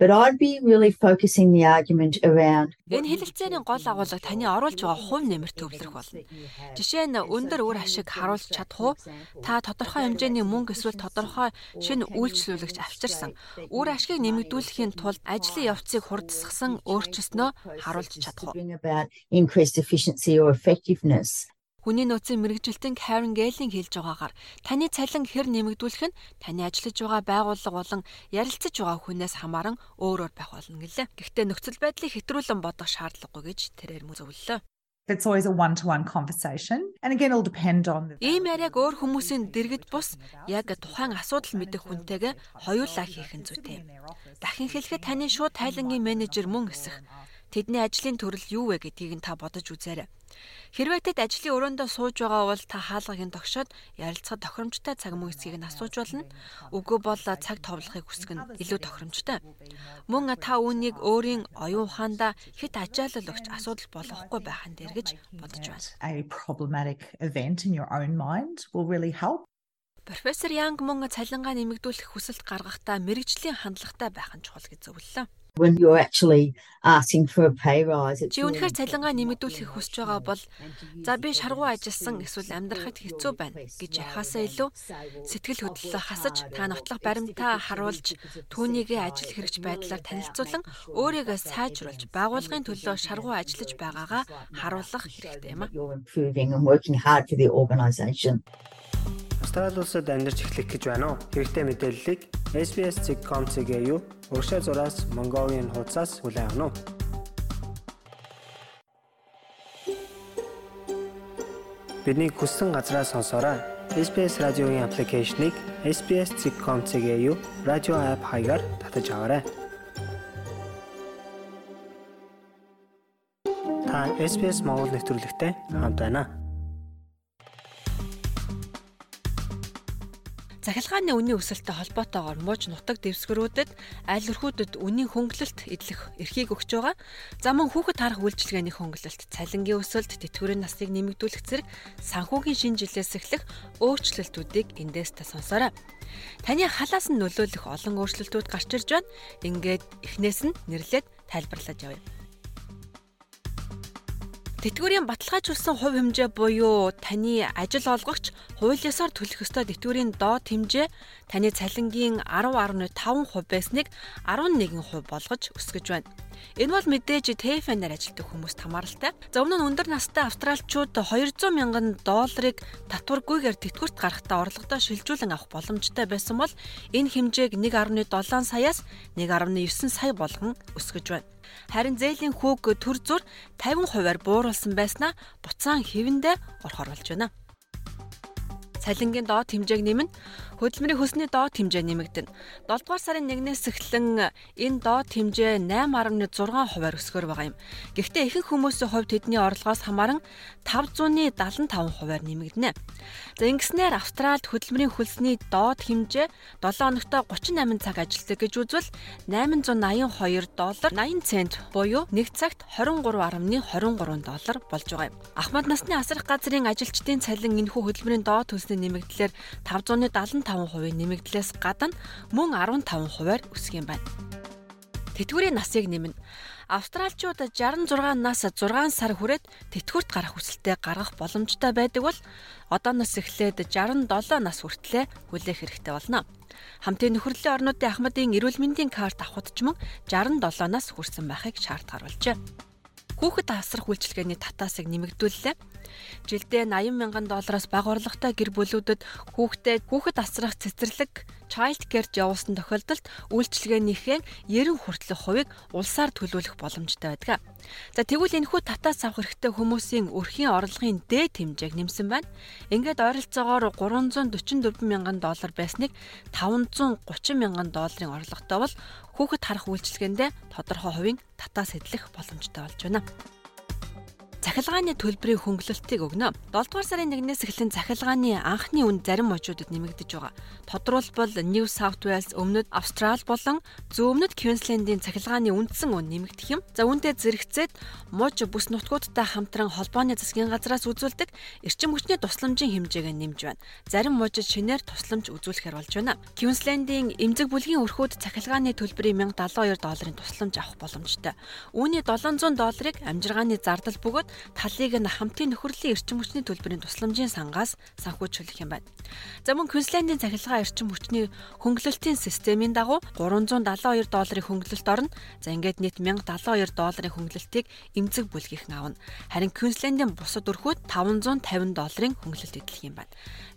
But I'd be really focusing the argument around Энэ хэлэлцээний гол агуулга таны оруулж байгаа хувь нэмэр төвлөрөх болно. Жишээ нь өндөр үр ашиг харуулж чадах уу? Та тодорхой хэмжээний мөнгө эсвэл тодорхой шинэ үйлчлүүлэгч авчирсан. Үр ашгийг нэмэгдүүлэхийн тулд ажлын явцыг хурдсгасан өөрчлөснөө харуулж чадах уу? Хүний нөөцийн мэрэгжилтэн Karen Gale-ийн хэлж байгаагаар таны цалин хэр нэмэгдүүлэх нь таны ажиллаж байгаа байгууллага болон ярилцаж байгаа хүнээс хамааран өөр өөр байх болно гэлээ. Гэхдээ нөхцөл байдлыг хэтрүүлэн бодох шаардлагагүй гэж тэрээр мөн зөвлөлөө. It's always a one-to-one conversation. And again it'll depend on the Ийм яриаг өөр хүмүүсийн дэргэд бус яг тухайн асуудал мэдэх хүнтэйгээ хоёулаа хийх нь зүйтэй. Дахин хэлэхэд таны шууд тайлангийн менежер мөн эсэх тэдний ажлын төрөл юу вэ гэдгийг нь та бодож үзээрэй. Хэрвээ тэд ажлын өрөөндөө сууж байгаа бол та хаалгыг тогшоод ярилцахад тохиромжтой цаг мөсгийг нь асууж болно. Үгүй бол цаг товлохыг хүсэх нь илүү тохиромжтой. Мөн та үүнийг өөрийн оюун ухаандаа хэд ачаалал өгч асуудал болохгүй байхын дээр гэж бодож байна. a problematic event in your own mind will really help. Профессор Янг мөн цалингаа нэмэгдүүлэх хүсэлт гаргахдаа мэрэгжлийн хандлагатай байх нь чухал гэж зөвлөлөө. When you're actually asking for a pay rise. Чи үнэхээр цалингаа нэмэгдүүлэхийг хүсэж байгаа бол за би шаргуу ажилласан эсвэл амьдрахад хэцүү байна гэж ярихаасаа илүү сэтгэл хөдлөлөө хасаж та нотлох баримтаа харуулж түүнийгээ ажил хэрэгч байдлаар танилцуулан өөрийгөө сайжруулж байгуулгын төлөө шаргуу ажиллаж байгаагаа харуулах хэрэгтэй юм а. Австрали улсад амьдарч эхлэх гэж байна уу? Хэрэгтэй мэдээллийг SBS.com.cg юу? Уршаа зураас Mongolian хуудасаас хүлээн авах нь. Бидний хүссэн газраас сонсоорой. SBS радиогийн аппликейшнийг SBS.com.cg юу? Радио апп хаягаар татаж аваарай. Та SBS Монгол нэвтрүүлэгтэй хамт байна. Захилгааны үнийн өсөлттэй холбоотойгоор мууж нутаг дэвсгэрүүдэд аль өрхүүдэд үнийн хөнгөлөлт эдлэх эрхийг өгч байгаа. За мөн хүүхэд харах үйлчилгээний хөнгөлөлт, цалингийн өсөлт, тэтгэврийн насыг нэмэгдүүлэх зэрэг санхүүгийн шинэ жилээс эхлэх өөрчлөлтүүдийг эндээс та сонсоорой. Таны халаас нь нөлөөлөх олон өөрчлөлтүүд гарч ирж байна. Ингээд эхнээс нь нэрлээд тайлбарлаж явъя. Тэтгэврийн баталгаажуулсан хувь хэмжээ буюу таны ажил олгогч хууль ёсоор төлөх ёстой тэтгэврийн доод хэмжээ таны цалингийн 10.5% байсныг 11% болгож өсгөж байна. Энэ бол мэдээж TFN-аар ажилладаг хүмүүст хамааралтай. За өмнө нь өндөр настай австралчууд 200 мянган долларыг татваргүйгээр тэтгэврт гарахтаа орлогодоо шилжүүлэн авах боломжтой байсан бол энэ хэмжээг 1.7 саяас 1.9 сая болгон өсгөж байна. Харин зээлийн хүүг төр зур 50%-аар бууруулсан байснаа буцаан хэвэндээ орохор болж байна. Цалингийн доод хэмжээг нэмнэ Хөдөлмөрийн хөлсний доод хэмжээ нэмэгдэнэ. 7 дугаар сарын 1-ээс эхлэн энэ доод хэмжээ 8.6%-аар өсгөр байгаа юм. Гэхдээ ихэнх хүмүүсийн хувьд тэдний орлогоос хамааран 575%-аар нэмэгдэнэ. За ингэснээр Австральд хөдөлмөрийн хөлсний доод хэмжээ 7 хоногт 38 цаг ажилтдаг гэж үзвэл 882 доллар 80 цент буюу 1 цагт 23.23 доллар болж байгаа юм. Ахмад насны асрах газрын ажилчдын цалин энэхүү хөдөлмөрийн доод хөлсний нэмэгдлэр 575 15% нэмэгдлээс гадна мөн 15%-аар өсөх юм байна. Тэтгэврийн насыг нэмнэ. Австралчууд 66 нас 6 сар хүрээд тэтгэврт гарах хүсэлтэд гаргах боломжтой байдаг бол одооноос эхлээд 67 нас хүртлээр хүлээх хэрэгтэй болно. Хамтын нөхөрлөлийн орнуудын ахмадын эрүүл мэндийн карт авахд ч мөн 67 нас хүрсэн байхыг шаард гаргалжээ. Хүүхэд асрах үйлчилгээний татаасыг нэмэгдүүллээ. Жилдээ 80 мянган доллараас бага орлоготой гэр бүлүүдэд хүүхдээ хүүхэд асрах цэцэрлэг child care-д явуулсан тохиолдолд үйлчилгээнийхээ 90 хүртэлх хувийг улсаар төлөвлөх боломжтой байдаг. За тэгвэл энэхүү татаас авах хэрэгтэй хүмүүсийн өрхийн орлогын дээд хэмжээг нэмсэн байна. Ингээд ойролцоогоор 344 мянган доллар байсныг 530 мянган долларын орлоготой бол хүүхэд харах үйлчилгээндээ тодорхой хувийн татаас хэдлэх боломжтой болж байна цахилгааны төлбөрийн хөнгөлөлтийг өгнө. 7 дугаар сарын 1-ээс эхлэн цахилгааны анхны үн зарим мужуудад нэмэгдэж байгаа. Тодорхойлбол New South Wales, Өмнөд Австрал болон Зүүн-Өмнөд Квинслендийн цахилгааны үндсэн үн нэмэгдэх юм. За үүнтэй зэрэгцээд муж бүс нутгуудтай хамтран холбооны засгийн газраас үзүүлдэг эрчим хүчний тусламжийн хэмжээг нэмж байна. Зарим мужид шинээр тусламж үзүүлэхээр болж байна. Квинслендийн эмзэг бүлгийн өрхүүд цахилгааны төлбөрийн 1072 долларын тусламж авах боломжтой. Үүний 700 долларыг амжиргааны зардал бөгөөд талыг нь хамтын нөхөрлөлийн эрчим хүчний төлбөрийн тусламжийн сангаас санхүүжүүлэх юм байна. За мөн Квинслендийн цахилгаан эрчим хүчний хөнгөлөлтийн системийн дагуу 372 долларын хөнгөлөлт орно. За ингээд нийт 1072 долларын хөнгөлөлтийг эмзэг бүлгийнхэн авна. Харин Квинслендийн бусад өрхүүд 550 долларын хөнгөлөлт эдлэх юм байна.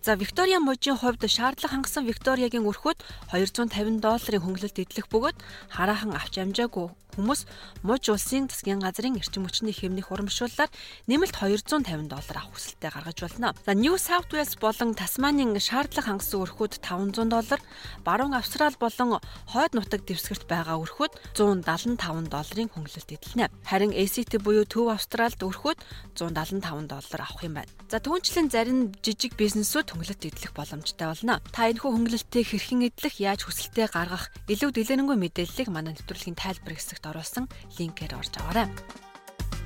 За Виктория мужийн хувьд шаардлага хангасан Викториягийн өрхүүд 250 долларын хөнгөлөлт эдлэх бөгөөд хараахан авч амжаагүй хүмүүс муж улсын засгийн газрын эрчим хүчний хэмнэх урамшууллаар нэмэлт 250 доллар авах хүсэлтэд гаргаж болно. За New South Wales болон Тасманийн шаардлага хангасан өрхүүд 500 доллар, баруун Австрал болон хойд нутаг дэвсгэрт байгаа өрхүүд 175 долларын хөнгөлөлт эдэлнэ. Харин ACT буюу Төв Австралд өрхүүд 175 доллар авах юм байна. За түүнчлэн зарим жижиг бизнесүүд хөнгөлөлт эдлэх боломжтой болно. Та энэхүү хөнгөлөлтийг хэрхэн эдлэх, яаж хүсэлтээ гаргах, илүү дэлгэрэнгүй мэдээллийг манай нэвтрүүлгийн тайлбар хэсэгт оруулсан линкээр орж аваарай.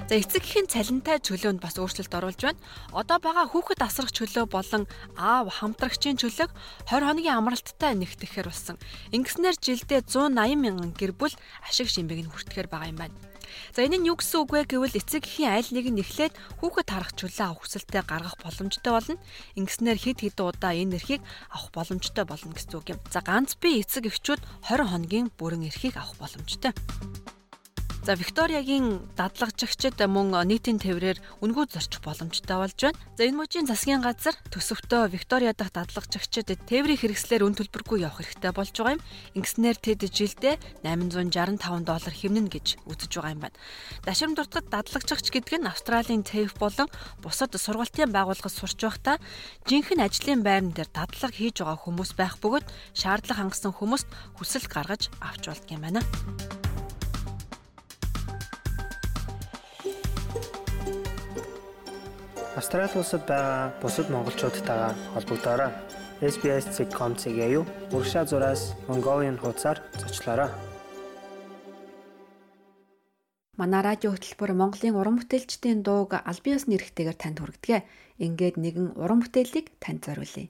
За эцэг эхийн цалинтай чөлөөнд бас өөрчлөлт оруулж байна. Одоо байгаа хүүхэд асрах чөлөө болон аав хамтрагчийн чөлөөг 20 хоногийн амралттай нэгтгэхээр болсон. Ингэснээр жилдээ 180 мянган гэр бүл ашиг шимбэг нь хүртэхээр байгаа юм байна. За энэ нь юу гэсэн үг вэ гэвэл эцэг эхийн айл нэг нь эхлээд хүүхэд харах чөлөө авах хүсэлтэд гаргах боломжтой болно. Ингэснээр хэд хэдэн удаа энэ эрхийг авах боломжтой болно гэсэн үг юм. За ганц би эцэг эхчүүд 20 хоногийн бүрэн эрхийг авах боломжтой. За Викториягийн дадлагжигчид мөн нийтийн тээврээр үнгүү зорчих боломжтой болж байна. За энэ мужийн засгийн газар төсөвтөө Виктория дахь дадлагжигчид тээврийн хэрэгслээр үн төлбөргүй явах хэрэгтэй болж байгаа юм. Ингэснээр тэд жилдээ 865 доллар хэмнэнэ гэж үзэж байгаа юм байна. Дашрам дуртагт дадлагжигч гэдэг нь Австралийн TAFE болон бусад сургалтын байгууллагад сурч байхдаа жинхэнэ ажлын байран дээр дадлага хийж байгаа хүмүүс байх бөгөөд шаардлага хангасан хүмүүст хүсэл гаргаж авч болдго юм байна. Австрали улсад байгаа бусад монголчуудтайгаа холбогдоорой. SBS.com.cg юу уршаа зураас Mongolian хуудасаар зочлоорой. Манай радио хөтөлбөр Монголын уран бүтээлчдийн дууг аль биесны эрхтэйгээр танд хүргэдэг. Ингээд нэгэн уран бүтээлийг танд зориулъя.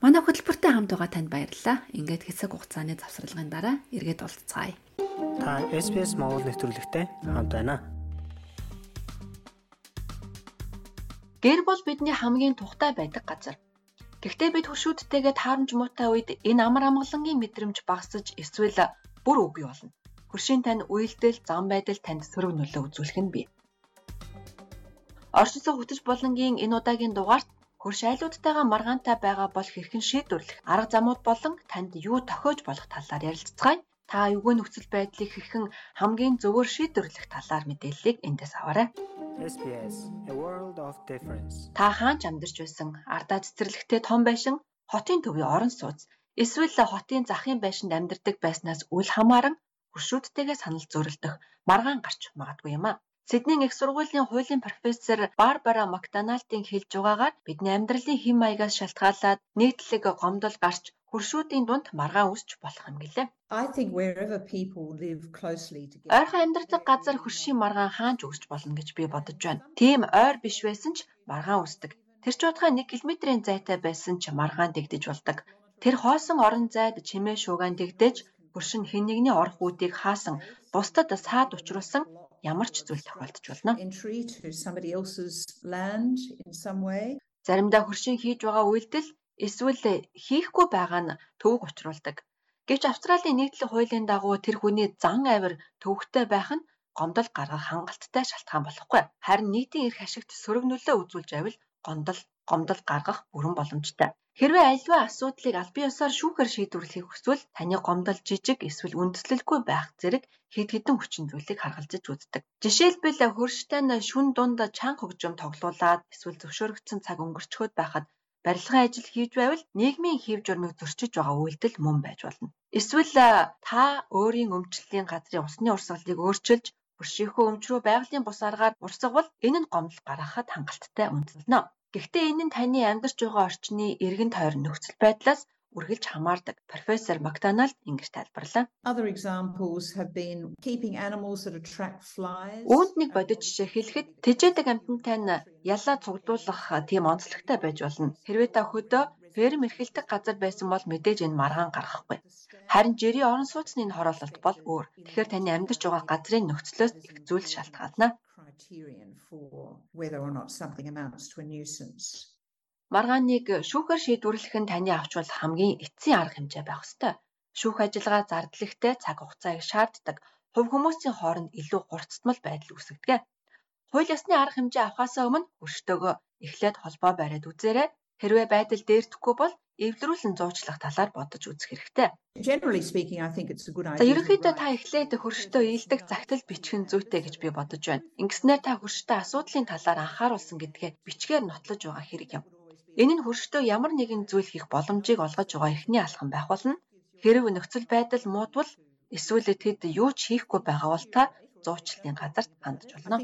Манай хөтөлбөртэй хамт байгаа танд баярлалаа. Ингээд хэсэг хугацааны завсралгын дараа эргээд уулзцаая. Та SBS Монгол нэвтрүүлэгтэй хамт байна. Гэр бол бидний хамгийн тухтай байдаг газар. Гэхдээ бид хуршүүдтэйгээ таарамж муутай үед энэ амар амгалангийн мэдрэмж багасж эсвэл бүр үгүй болно. Хуршийн тань үйлдэл, зам байдал танд сөрөг нөлөө үзүүлэх нь бий. Орчсон хөтөж болонгийн энэ удаагийн дугаарт Хөрш айлуудтайгаа маргаантай байгаа бол хэрхэн шийдвэрлэх арга замууд болон танд юу тохиож болох талаар ярилцгаая. Та эвгүй нөхцөл байдлыг хэрхэн хамгийн зөвөр шийдвэрлэх талаар мэдээллийг эндээс аваарай. SBS A World of Difference. Та хаанч амьдарч байсан ардаа цэцэрлэгтэй том байшин, хотын төвийн орон сууц, эсвэл хотын захын байшинд амьдардаг байснаас үл хамааран хуршүүдтэйгээ санал зөрөлдөх маргаан гарч магадгүй юм а. Сиднейн их сургуулийн хуулийн профессор Барбара Макдоналдын хэлж байгаагаар бидний амьдралын хэм маягаас шалтгаалаад нийтлэг гомдол гарч хуршүүдийн дунд маргаан үсч болох юм гэлээ. I think wherever people live closely together. Ойрхон амьдардаг газар хуршийн маргаан хаанч үсч болно гэж би бодож байна. Тийм ойр биш байсан ч маргаан үсдэг. Тэр ч удаа 1 км-ийн зайтай байсан ч маргаан дэгдэж болдог. Тэр хоосон орон зайд чимээ шуугаан дэгдэж хуршин хэн нэгний орох үүдийг хаасан бусдад саад учруулсан ямар ч зүйл тохиолдож болно. Заримдаа хөршийн хийж байгаа үйлдэл эсвэл хийхгүй байгаа нь төвөг учруулдаг. Гэвч Австралийн нийтлэг хуулийн дагуу тэр хүний зан авир төвөгтэй байх нь гомдол гаргах хангалттай шалтгаан болохгүй. Харин нийтийн эрх ашигт сөрөг нөлөө үзүүлж байвал гомдол гомдол гаргах бүрэн боломжтой. Хэрвээ аливаа асуудлыг аль бие усаар шүүхээр шийдвэрлэхийг хүсвэл таны гомдол жижиг эсвэл үндэслэлгүй байх зэрэг хэд хэдэн хүчин зүйлийг харгалзаж үздэг. Жишээлбэл хөрштэй нь шүн дунд чанга хөгжим тоглуулад эсвэл зөвшөөрөгдсөн цаг өнгөрчхөд байхад барилгын ажил хийж байвал нийгмийн хэв журмыг зөрчиж байгаа үйлдэл мөн байж болно. Эсвэл та өөрийн өмчлөлийн газрын усны урсгалыг өөрчилж Өршийнхөө өмчрөө байгалийн бус аргаар урсгавал энэ нь гомдол гаргахад хангалттай үндэслэнэ. Гэхдээ энэ нь таны амьдарч байгаа орчны эргэн тойрон нөхцөл байдлаас үргэлж хамаардаг. Профессор Макдоналд ингэж тайлбарлаа. Үүнд нэг бодит жишээ хэлэхэд тэжээдэг амьтантай нь ялаа цуглуулах тийм онцлогтой байж болно. Хэрвээ та хөдөө ферм эрхэлдэг газар байсан бол мэдээж энэ маргаан гарахгүй. Харин жирийн орон сууцны хороололт бол өөр. Тэгэхээр таны амьдарч байгаа газрын нөхцлөөс их зүйл шалтгаална criterion for whether or not something amounts to a nuisance. Маргааныг шүүхээр шийдвэрлэх нь таны авч бол хамгийн эцсийн арга хэмжээ байх ёстой. Шүүх ажиллагаа зардлахтай цаг хугацаа их шаарддаг. Хувь хүмүүсийн хооронд илүү хурцтмал байдал үүсгдэг. Хууль ёсны арга хэмжээ авахаасаа өмнө өрштөөгөө эхлээд холбоо бариад үзээрэй. Хэрвээ байдал дээрдэхгүй бол эвлэрүүлэн зуучлах талаар бодож үзэх хэрэгтэй. За ерөнхийдөө та эхлээд хөрштөө ийдэг загтал бичих нь зүйтэй гэж би бодож байна. Ингэснээр та хөрштөө асуудлын талаар анхааруулсан гэдгээ бичгээр нотлож байгаа хэрэг юм. Энэ нь хөрштөө ямар нэгэн зүйл хийх боломжийг олгож байгаа эхний алхам байх болно. Хэрэг нөхцөл байдал муудвал эсвэл тэд юу ч хийхгүй байгаа бол та зуучлалын газарт хандж болно.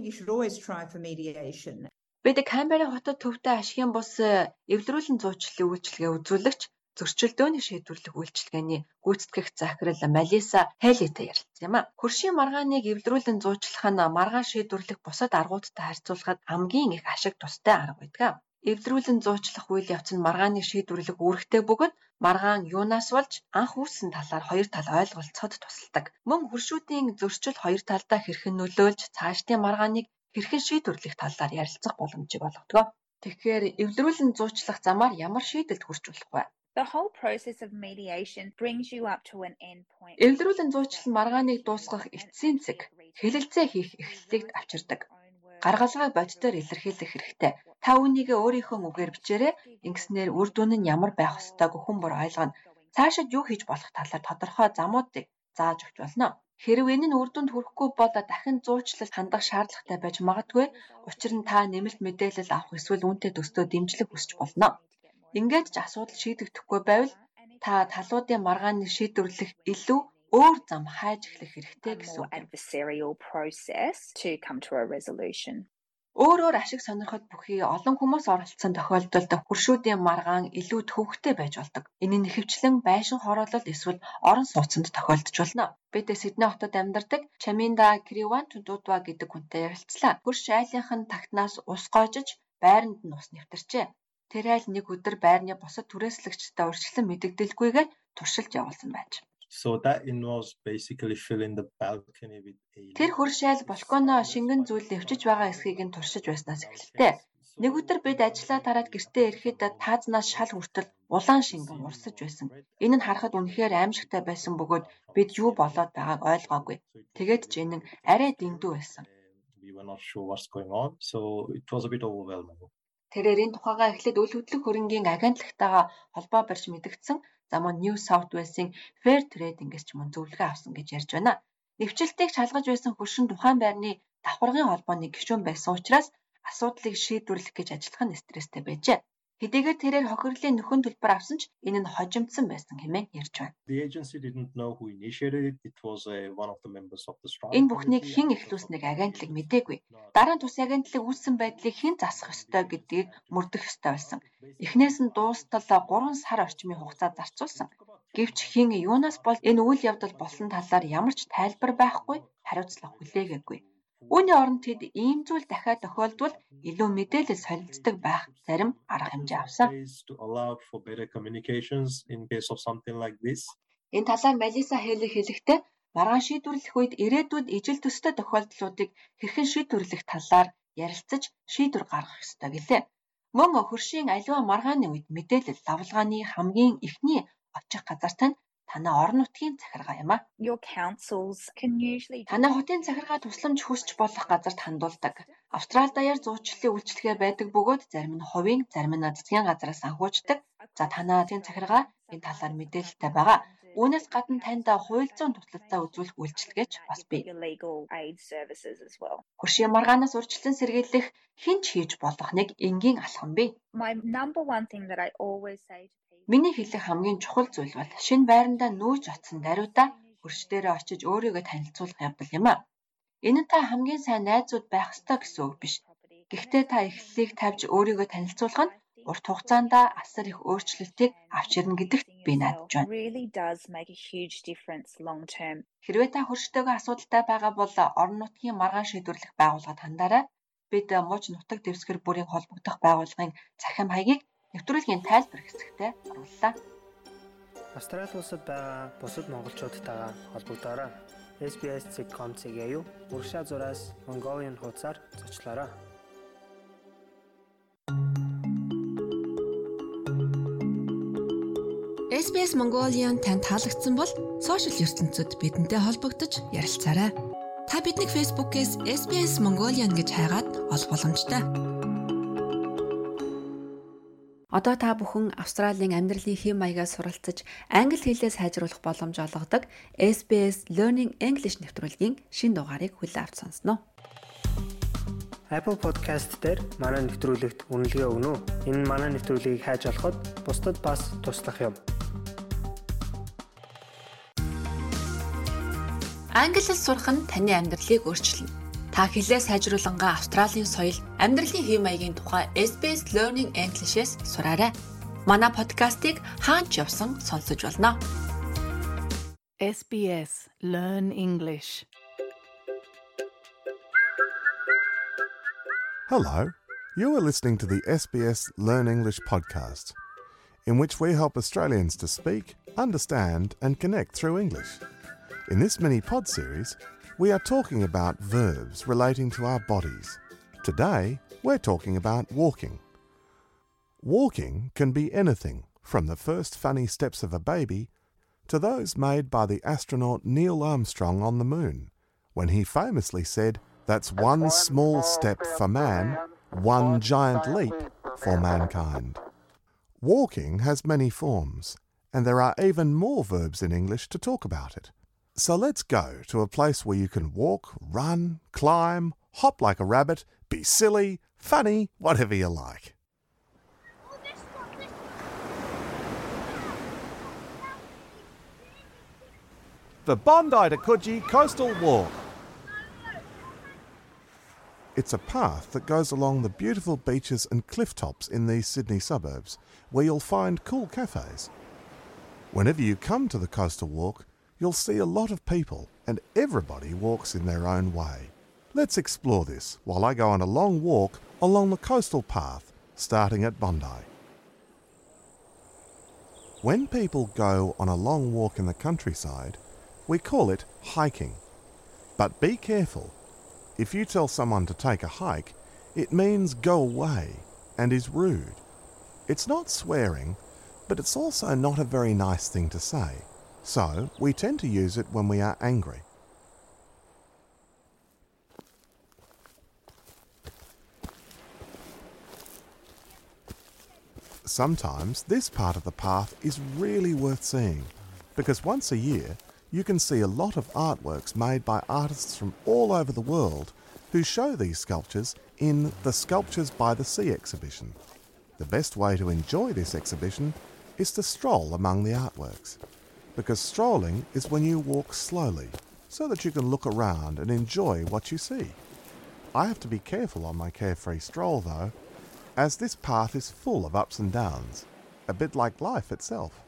Бид Камбера хотод төвтэй ашигын бус э, эвлэрүүлэн зуучлалын үйлчилгээ үзүүлэгч зөрчилдөөний шийдвэрлэх үйлчилгээний гүйцэтгэх захирал Малиса Хелитэй ярилцсан юм а. Хөршийн маргааныг эвлэрүүлэн зуучлах нь маргаан шийдвэрлэх бусад аргуудтай харьцуулахад хамгийн их ашиг тустай арга байдаг. Эвлэрүүлэн зуучлах үйл явц нь маргааныг шийдвэрлэх үүрэгтэй бөгөөд маргаан юунаас болж анх үүссэн талаар хоёр тал ойлголцоход тусалдаг. Мөн хөршүүдийн зөрчил хоёр талдаа хэрхэн нөлөөлж цаашдын маргааныг хэрхэн шийдвэрлэх талаар ярилцах боломжийг олгодог. Тэгэхээр эвлэрүүлэн зуучлах замаар ямар шийдэлд хүрч болох вэ? The whole process of mediation brings you up to an end point. Эвлэрүүлэн зуучлал маргааныг дуусгах эцсийн зэг хэлэлцээ хийх эхлэлийг авчирдаг. Гаргалгаа боддоор илэрхийлэх хэрэгтэй. Та үүнийг өөрийнхөө үгээр бичээрэй. Ингэснээр үр дүн нь ямар байх ёстойг хүн бүр ойлгоно. Цаашид юу хийж болох талаар тодорхой замуудыг зааж өгч болно. Хэрв энэ нь үр дүнд хүрэхгүй бол дахин зуучлал хандах шаардлагатай байж магадгүй. Учир нь та нэмэлт мэдээлэл авах эсвэл үүнтэй төстөө дэмжлэг хүсч болно. Ингээд ч асуудал шийдэгдэхгүй байвал та талуудын маргааныг шийдвэрлэх илүү өөр зам хайж эхлэх хэрэгтэй гэсэн adversarial process to come to a resolution. Өөрөөр ашиг сонирхол бүхий олон хүмүүс оролцсон тохиолдолд хуршүүдийн маргаан илүү төвөгтэй байж болдог. Энэ нь ихэвчлэн байшин хороолол эсвэл орон сууцнд тохиолдож болно. Бид Сидней хотод амьдардаг Чаминда Криван Тудудва гэдэг хүнтэй ярилцлаа. Хурш айлынх нь тагтнаас ус гоожиж байранд нь ус нэвтэрчээ. Тэр айл нэг өдөр байрны бусад түрээслэгчтэй урьдчилан мэдэгдэлгүйгээр туршилт явуулсан байж. So that involves basically filling the balcony with a Тэр хөрш айл балконо шингэн зүйл нэвчиж байгаа эсхийг нь туршиж байснаас эхэлтэй. Нэг өдөр бид ажиллаа тараад гэртээ ирэхэд таазнаас шал хүртэл улаан шингэн урсаж байсан. Энэ нь харахад үнэхээр аимшигтай байсан бөгөөд бид юу болоод байгааг ойлгоогүй. Тэгээд ч энэ нь арай дэндүү байсан. we were not sure what's going on. So it was a bit overwhelming. Тэрээр энэ тухайгаа эхлээд үл хөдлөх хөрөнгийн агентлагтайгаа холбоо барьж мэдгдсэн. За мөн New South Wales-ийн Fair Trade-ингээс ч мөн зөвлөгөө авсан гэж ярьж байна. Нэвчлэлтийг шалгаж байсан хөршин тухайн байрны давхаргын холбооны гишүүн байсан учраас асуудлыг шийдвэрлэх гэж ажиллах нь стресстэй байжээ. Хэдийгээр тэрээр хохирлын нөхөн төлбөр авсан ч энэ нь хожимдсан байсан хэмээн ярьж байна. Uh. Энэ бүхнийг хэн эхлүүлснийг агентлаг мэдээгүй. Дараа нь тус агентлаг үүссэн байдлыг хэн засах ёстой гэдгийг мөрдөх ёстой байсан. Эхнээс нь дуустал 3 сар орчмын хугацаа зарцуулсан. Гэвч хэн юунаас бол энэ үйл явдал болсон талаар ямар ч тайлбар байхгүй хариуцлага хүлээгээгүй. Үүний оронд тэд ийм зүйл дахиад тохиолдвол илүү мэдээлэл солилцдог байх зарим арга хэмжээ авсан. Энэ талаар Малиса Хелли хэлэхдээ маргаан шийдвэрлэх үед ирээдүйд ижил төстэй тохиолдлуудыг хэрхэн шийдвэрлэх талаар ярилцаж шийдвэр гаргах ёстой гэлээ. Мөн хөршийн аливаа маргааны үед мэдээлэл лавлгааны хамгийн эхний очих газарт нь танай орон нутгийн захиргаа юм а. Your councils can usually Танай хотын захиргаа тусламж хүсч болох газарт хандуулдаг. Австрали даяар зуучлалын үйлчлэгээ байдаг бөгөөд зарим нь хувийн, зарим нь засгийн газраас санхүүждэг. За танай хотын захиргаа энэ талаар мэдээлэлтэй байгаа. Үүнээс гадна танд хууль зүйн туслалцаа үзүүлэх үйлчилгээч бас бий. Хөршийн маргаанаас урьдчилан сэргийлэх хинч хийж болох нэг энгийн алхам бий. My number one thing that I always say to Миний хэлэх хамгийн чухал зүйл бол шинэ байрандаа нүүж оцсон даруйдаа хөрш дээрээ очиж өөрийгөө танилцуулах явдал юм а. Энэ та хамгийн сайн найзууд байх ёстой гэсэн үг биш. Гэхдээ та эхлэлийг тавьж өөрийгөө танилцуулах нь урт хугацаанд асар их өөрчлөлтийг авч ирнэ гэдэгт би найдаж байна. Хэрвээ та хөрштэйгээ асуудалтай байгаа бол орон нутгийн маргаан шийдвэрлэх байгууллагад хандаарай. Бид мууч нутаг дэвсгэр бүрийн холбогдох байгууллагын захим хаягийг нэвтрүүлгийн тайлбар хэсэгтээ орууллаа. Австрали улсад байгаа бусад монголчуудтайгаа холбогдоорой. SBS.com.cg юу уршаа зураас Mongolian хуудасаар зочлоорой. SBS Mongolian танд таалагдсан бол сошиал ертөнцид бидэнтэй холбогдож ярилцаарай. Та биднийг Facebook-ээс SBS Mongolian гэж хайгаад олох боломжтой. Одоо та бүхэн Австралийн амьдралын хэм маягаар суралцаж англи хэлээ сайжруулах боломж олгодог SBS Learning English нэвтрүүлгийн шин дугаарыг хүлээн авч сонсноо. Apple Podcast дээр манай нэвтрүүлэгт үнэлгээ өгнө үү? Энэ манай нэвтрүүлгийг хайж олоход бусдад бас туслах юм. Англи хэл сурах нь таны амьдралыг өөрчилнө. Та хэлээ сайжруулангаа Австралийн соёл, амьдралын хэв маягийн тухай SBS Learning English-ээс сураарай. Манай подкастыг хаач явсан сонсож болно. SBS Learn English. Hello, you are listening to the SBS Learn English podcast, in which we help Australians to speak, understand, and connect through English. In this mini pod series, we are talking about verbs relating to our bodies. Today, we're talking about walking. Walking can be anything from the first funny steps of a baby to those made by the astronaut Neil Armstrong on the moon, when he famously said, That's one small step for man, one giant leap for mankind. Walking has many forms, and there are even more verbs in English to talk about it. So let's go to a place where you can walk, run, climb, hop like a rabbit, be silly, funny, whatever you like. The Bondi to Coogee Coastal Walk. It's a path that goes along the beautiful beaches and cliff tops in these Sydney suburbs, where you'll find cool cafes. Whenever you come to the coastal walk, you'll see a lot of people, and everybody walks in their own way. Let's explore this while I go on a long walk along the coastal path, starting at Bondi. When people go on a long walk in the countryside, we call it hiking. But be careful. If you tell someone to take a hike, it means go away and is rude. It's not swearing, but it's also not a very nice thing to say. So we tend to use it when we are angry. Sometimes this part of the path is really worth seeing because once a year you can see a lot of artworks made by artists from all over the world who show these sculptures in the Sculptures by the Sea exhibition. The best way to enjoy this exhibition is to stroll among the artworks because strolling is when you walk slowly so that you can look around and enjoy what you see. I have to be careful on my carefree stroll though as this path is full of ups and downs, a bit like life itself.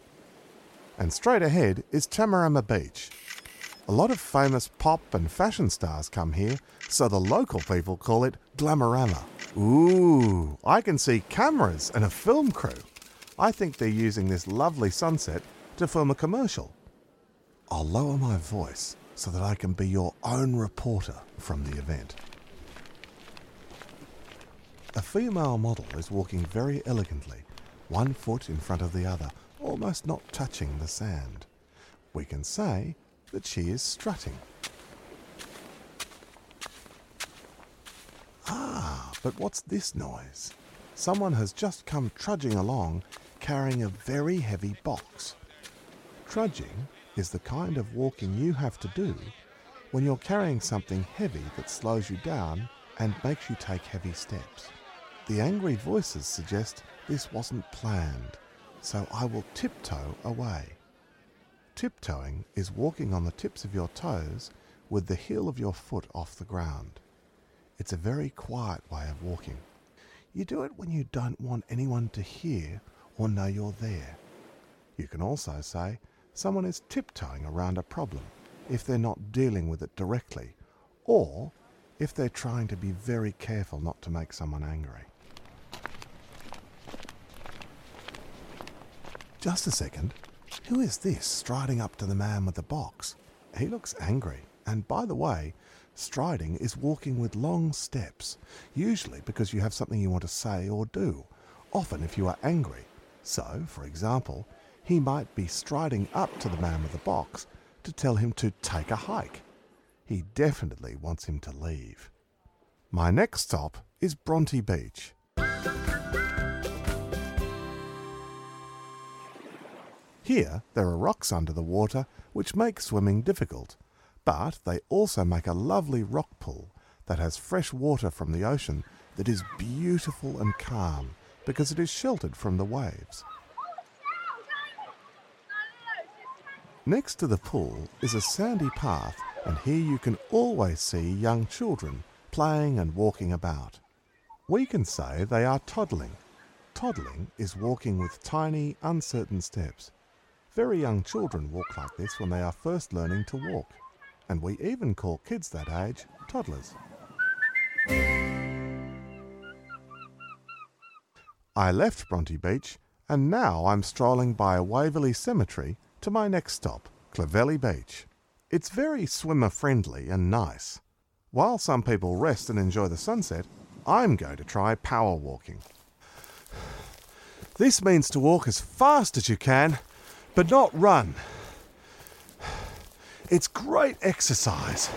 And straight ahead is Tamarama Beach. A lot of famous pop and fashion stars come here, so the local people call it Glamorama. Ooh, I can see cameras and a film crew. I think they're using this lovely sunset to film a commercial. I'll lower my voice so that I can be your own reporter from the event. A female model is walking very elegantly, one foot in front of the other, almost not touching the sand. We can say that she is strutting. Ah, but what's this noise? Someone has just come trudging along carrying a very heavy box. Trudging is the kind of walking you have to do when you're carrying something heavy that slows you down and makes you take heavy steps. The angry voices suggest this wasn't planned, so I will tiptoe away. Tiptoeing is walking on the tips of your toes with the heel of your foot off the ground. It's a very quiet way of walking. You do it when you don't want anyone to hear or know you're there. You can also say someone is tiptoeing around a problem if they're not dealing with it directly, or if they're trying to be very careful not to make someone angry. Just a second. Who is this striding up to the man with the box? He looks angry, and by the way, striding is walking with long steps, usually because you have something you want to say or do, often if you are angry. So, for example, he might be striding up to the man with the box to tell him to take a hike. He definitely wants him to leave. My next stop is Bronte Beach. Here, there are rocks under the water which make swimming difficult, but they also make a lovely rock pool that has fresh water from the ocean that is beautiful and calm because it is sheltered from the waves. Next to the pool is a sandy path, and here you can always see young children playing and walking about. We can say they are toddling. Toddling is walking with tiny, uncertain steps. Very young children walk like this when they are first learning to walk, and we even call kids that age toddlers. I left Bronte Beach, and now I'm strolling by Waverley Cemetery to my next stop, Clavelly Beach. It's very swimmer friendly and nice. While some people rest and enjoy the sunset, I'm going to try power walking. This means to walk as fast as you can but not run. It's great exercise.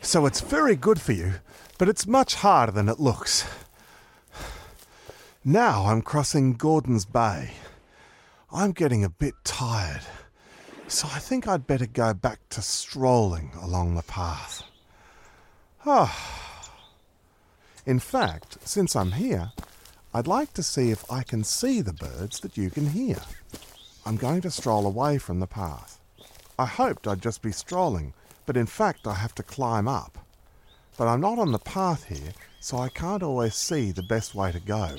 So it's very good for you, but it's much harder than it looks. Now I'm crossing Gordon's Bay. I'm getting a bit tired, so I think I'd better go back to strolling along the path. Ah. In fact, since I'm here, I'd like to see if I can see the birds that you can hear. I'm going to stroll away from the path. I hoped I'd just be strolling, but in fact I have to climb up. But I'm not on the path here, so I can't always see the best way to go.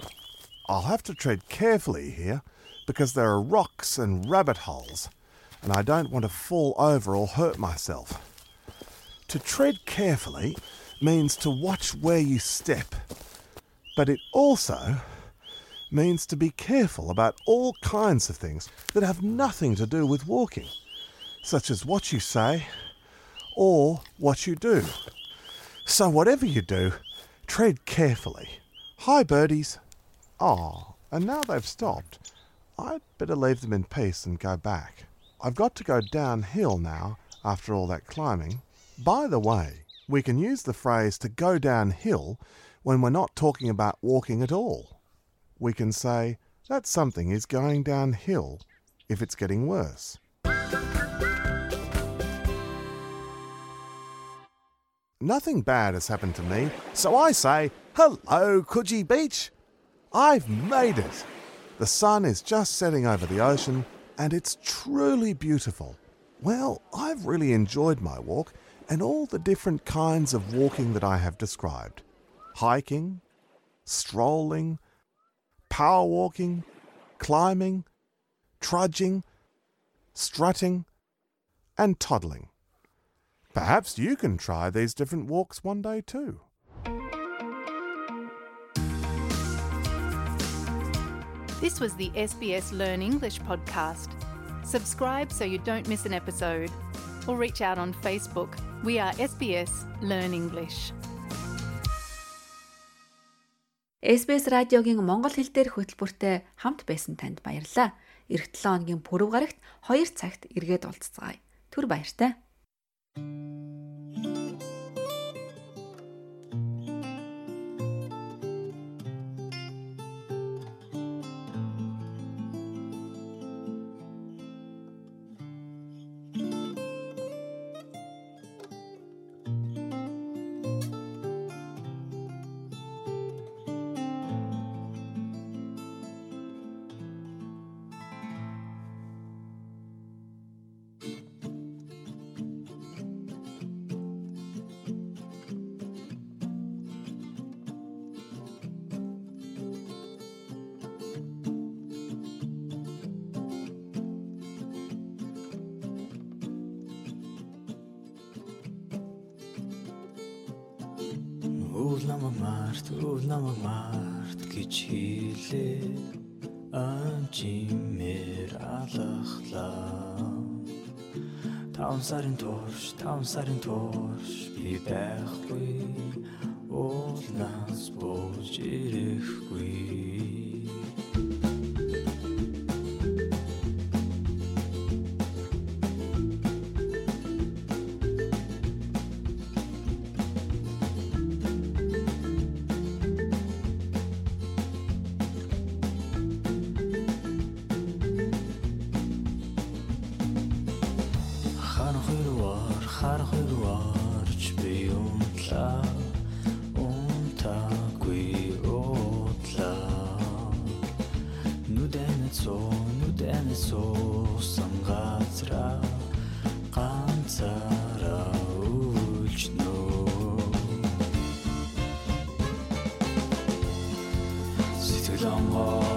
I'll have to tread carefully here because there are rocks and rabbit holes, and I don't want to fall over or hurt myself. To tread carefully means to watch where you step but it also means to be careful about all kinds of things that have nothing to do with walking, such as what you say or what you do. So, whatever you do, tread carefully. Hi, birdies. Ah, and now they've stopped. I'd better leave them in peace and go back. I've got to go downhill now after all that climbing. By the way, we can use the phrase to go downhill when we're not talking about walking at all. We can say that something is going downhill if it's getting worse. Nothing bad has happened to me, so I say, Hello, Coogee Beach! I've made it! The sun is just setting over the ocean, and it's truly beautiful. Well, I've really enjoyed my walk and all the different kinds of walking that I have described hiking, strolling, power walking, climbing, trudging, strutting, and toddling. Perhaps you can try these different walks one day too. This was the SBS Learn English podcast. Subscribe so you don't miss an episode, or reach out on Facebook. We are SBS Learn English. SBS радиогийн монгол хэл дээрх хөтөлбөртэй хамт байсан танд баярлалаа. Ирэх 7 хоногийн пүрэв гарагт 2 цагт эргээд уулзцагаая. Түр баяртай. sarën të orë shpi сэтгэл онгоо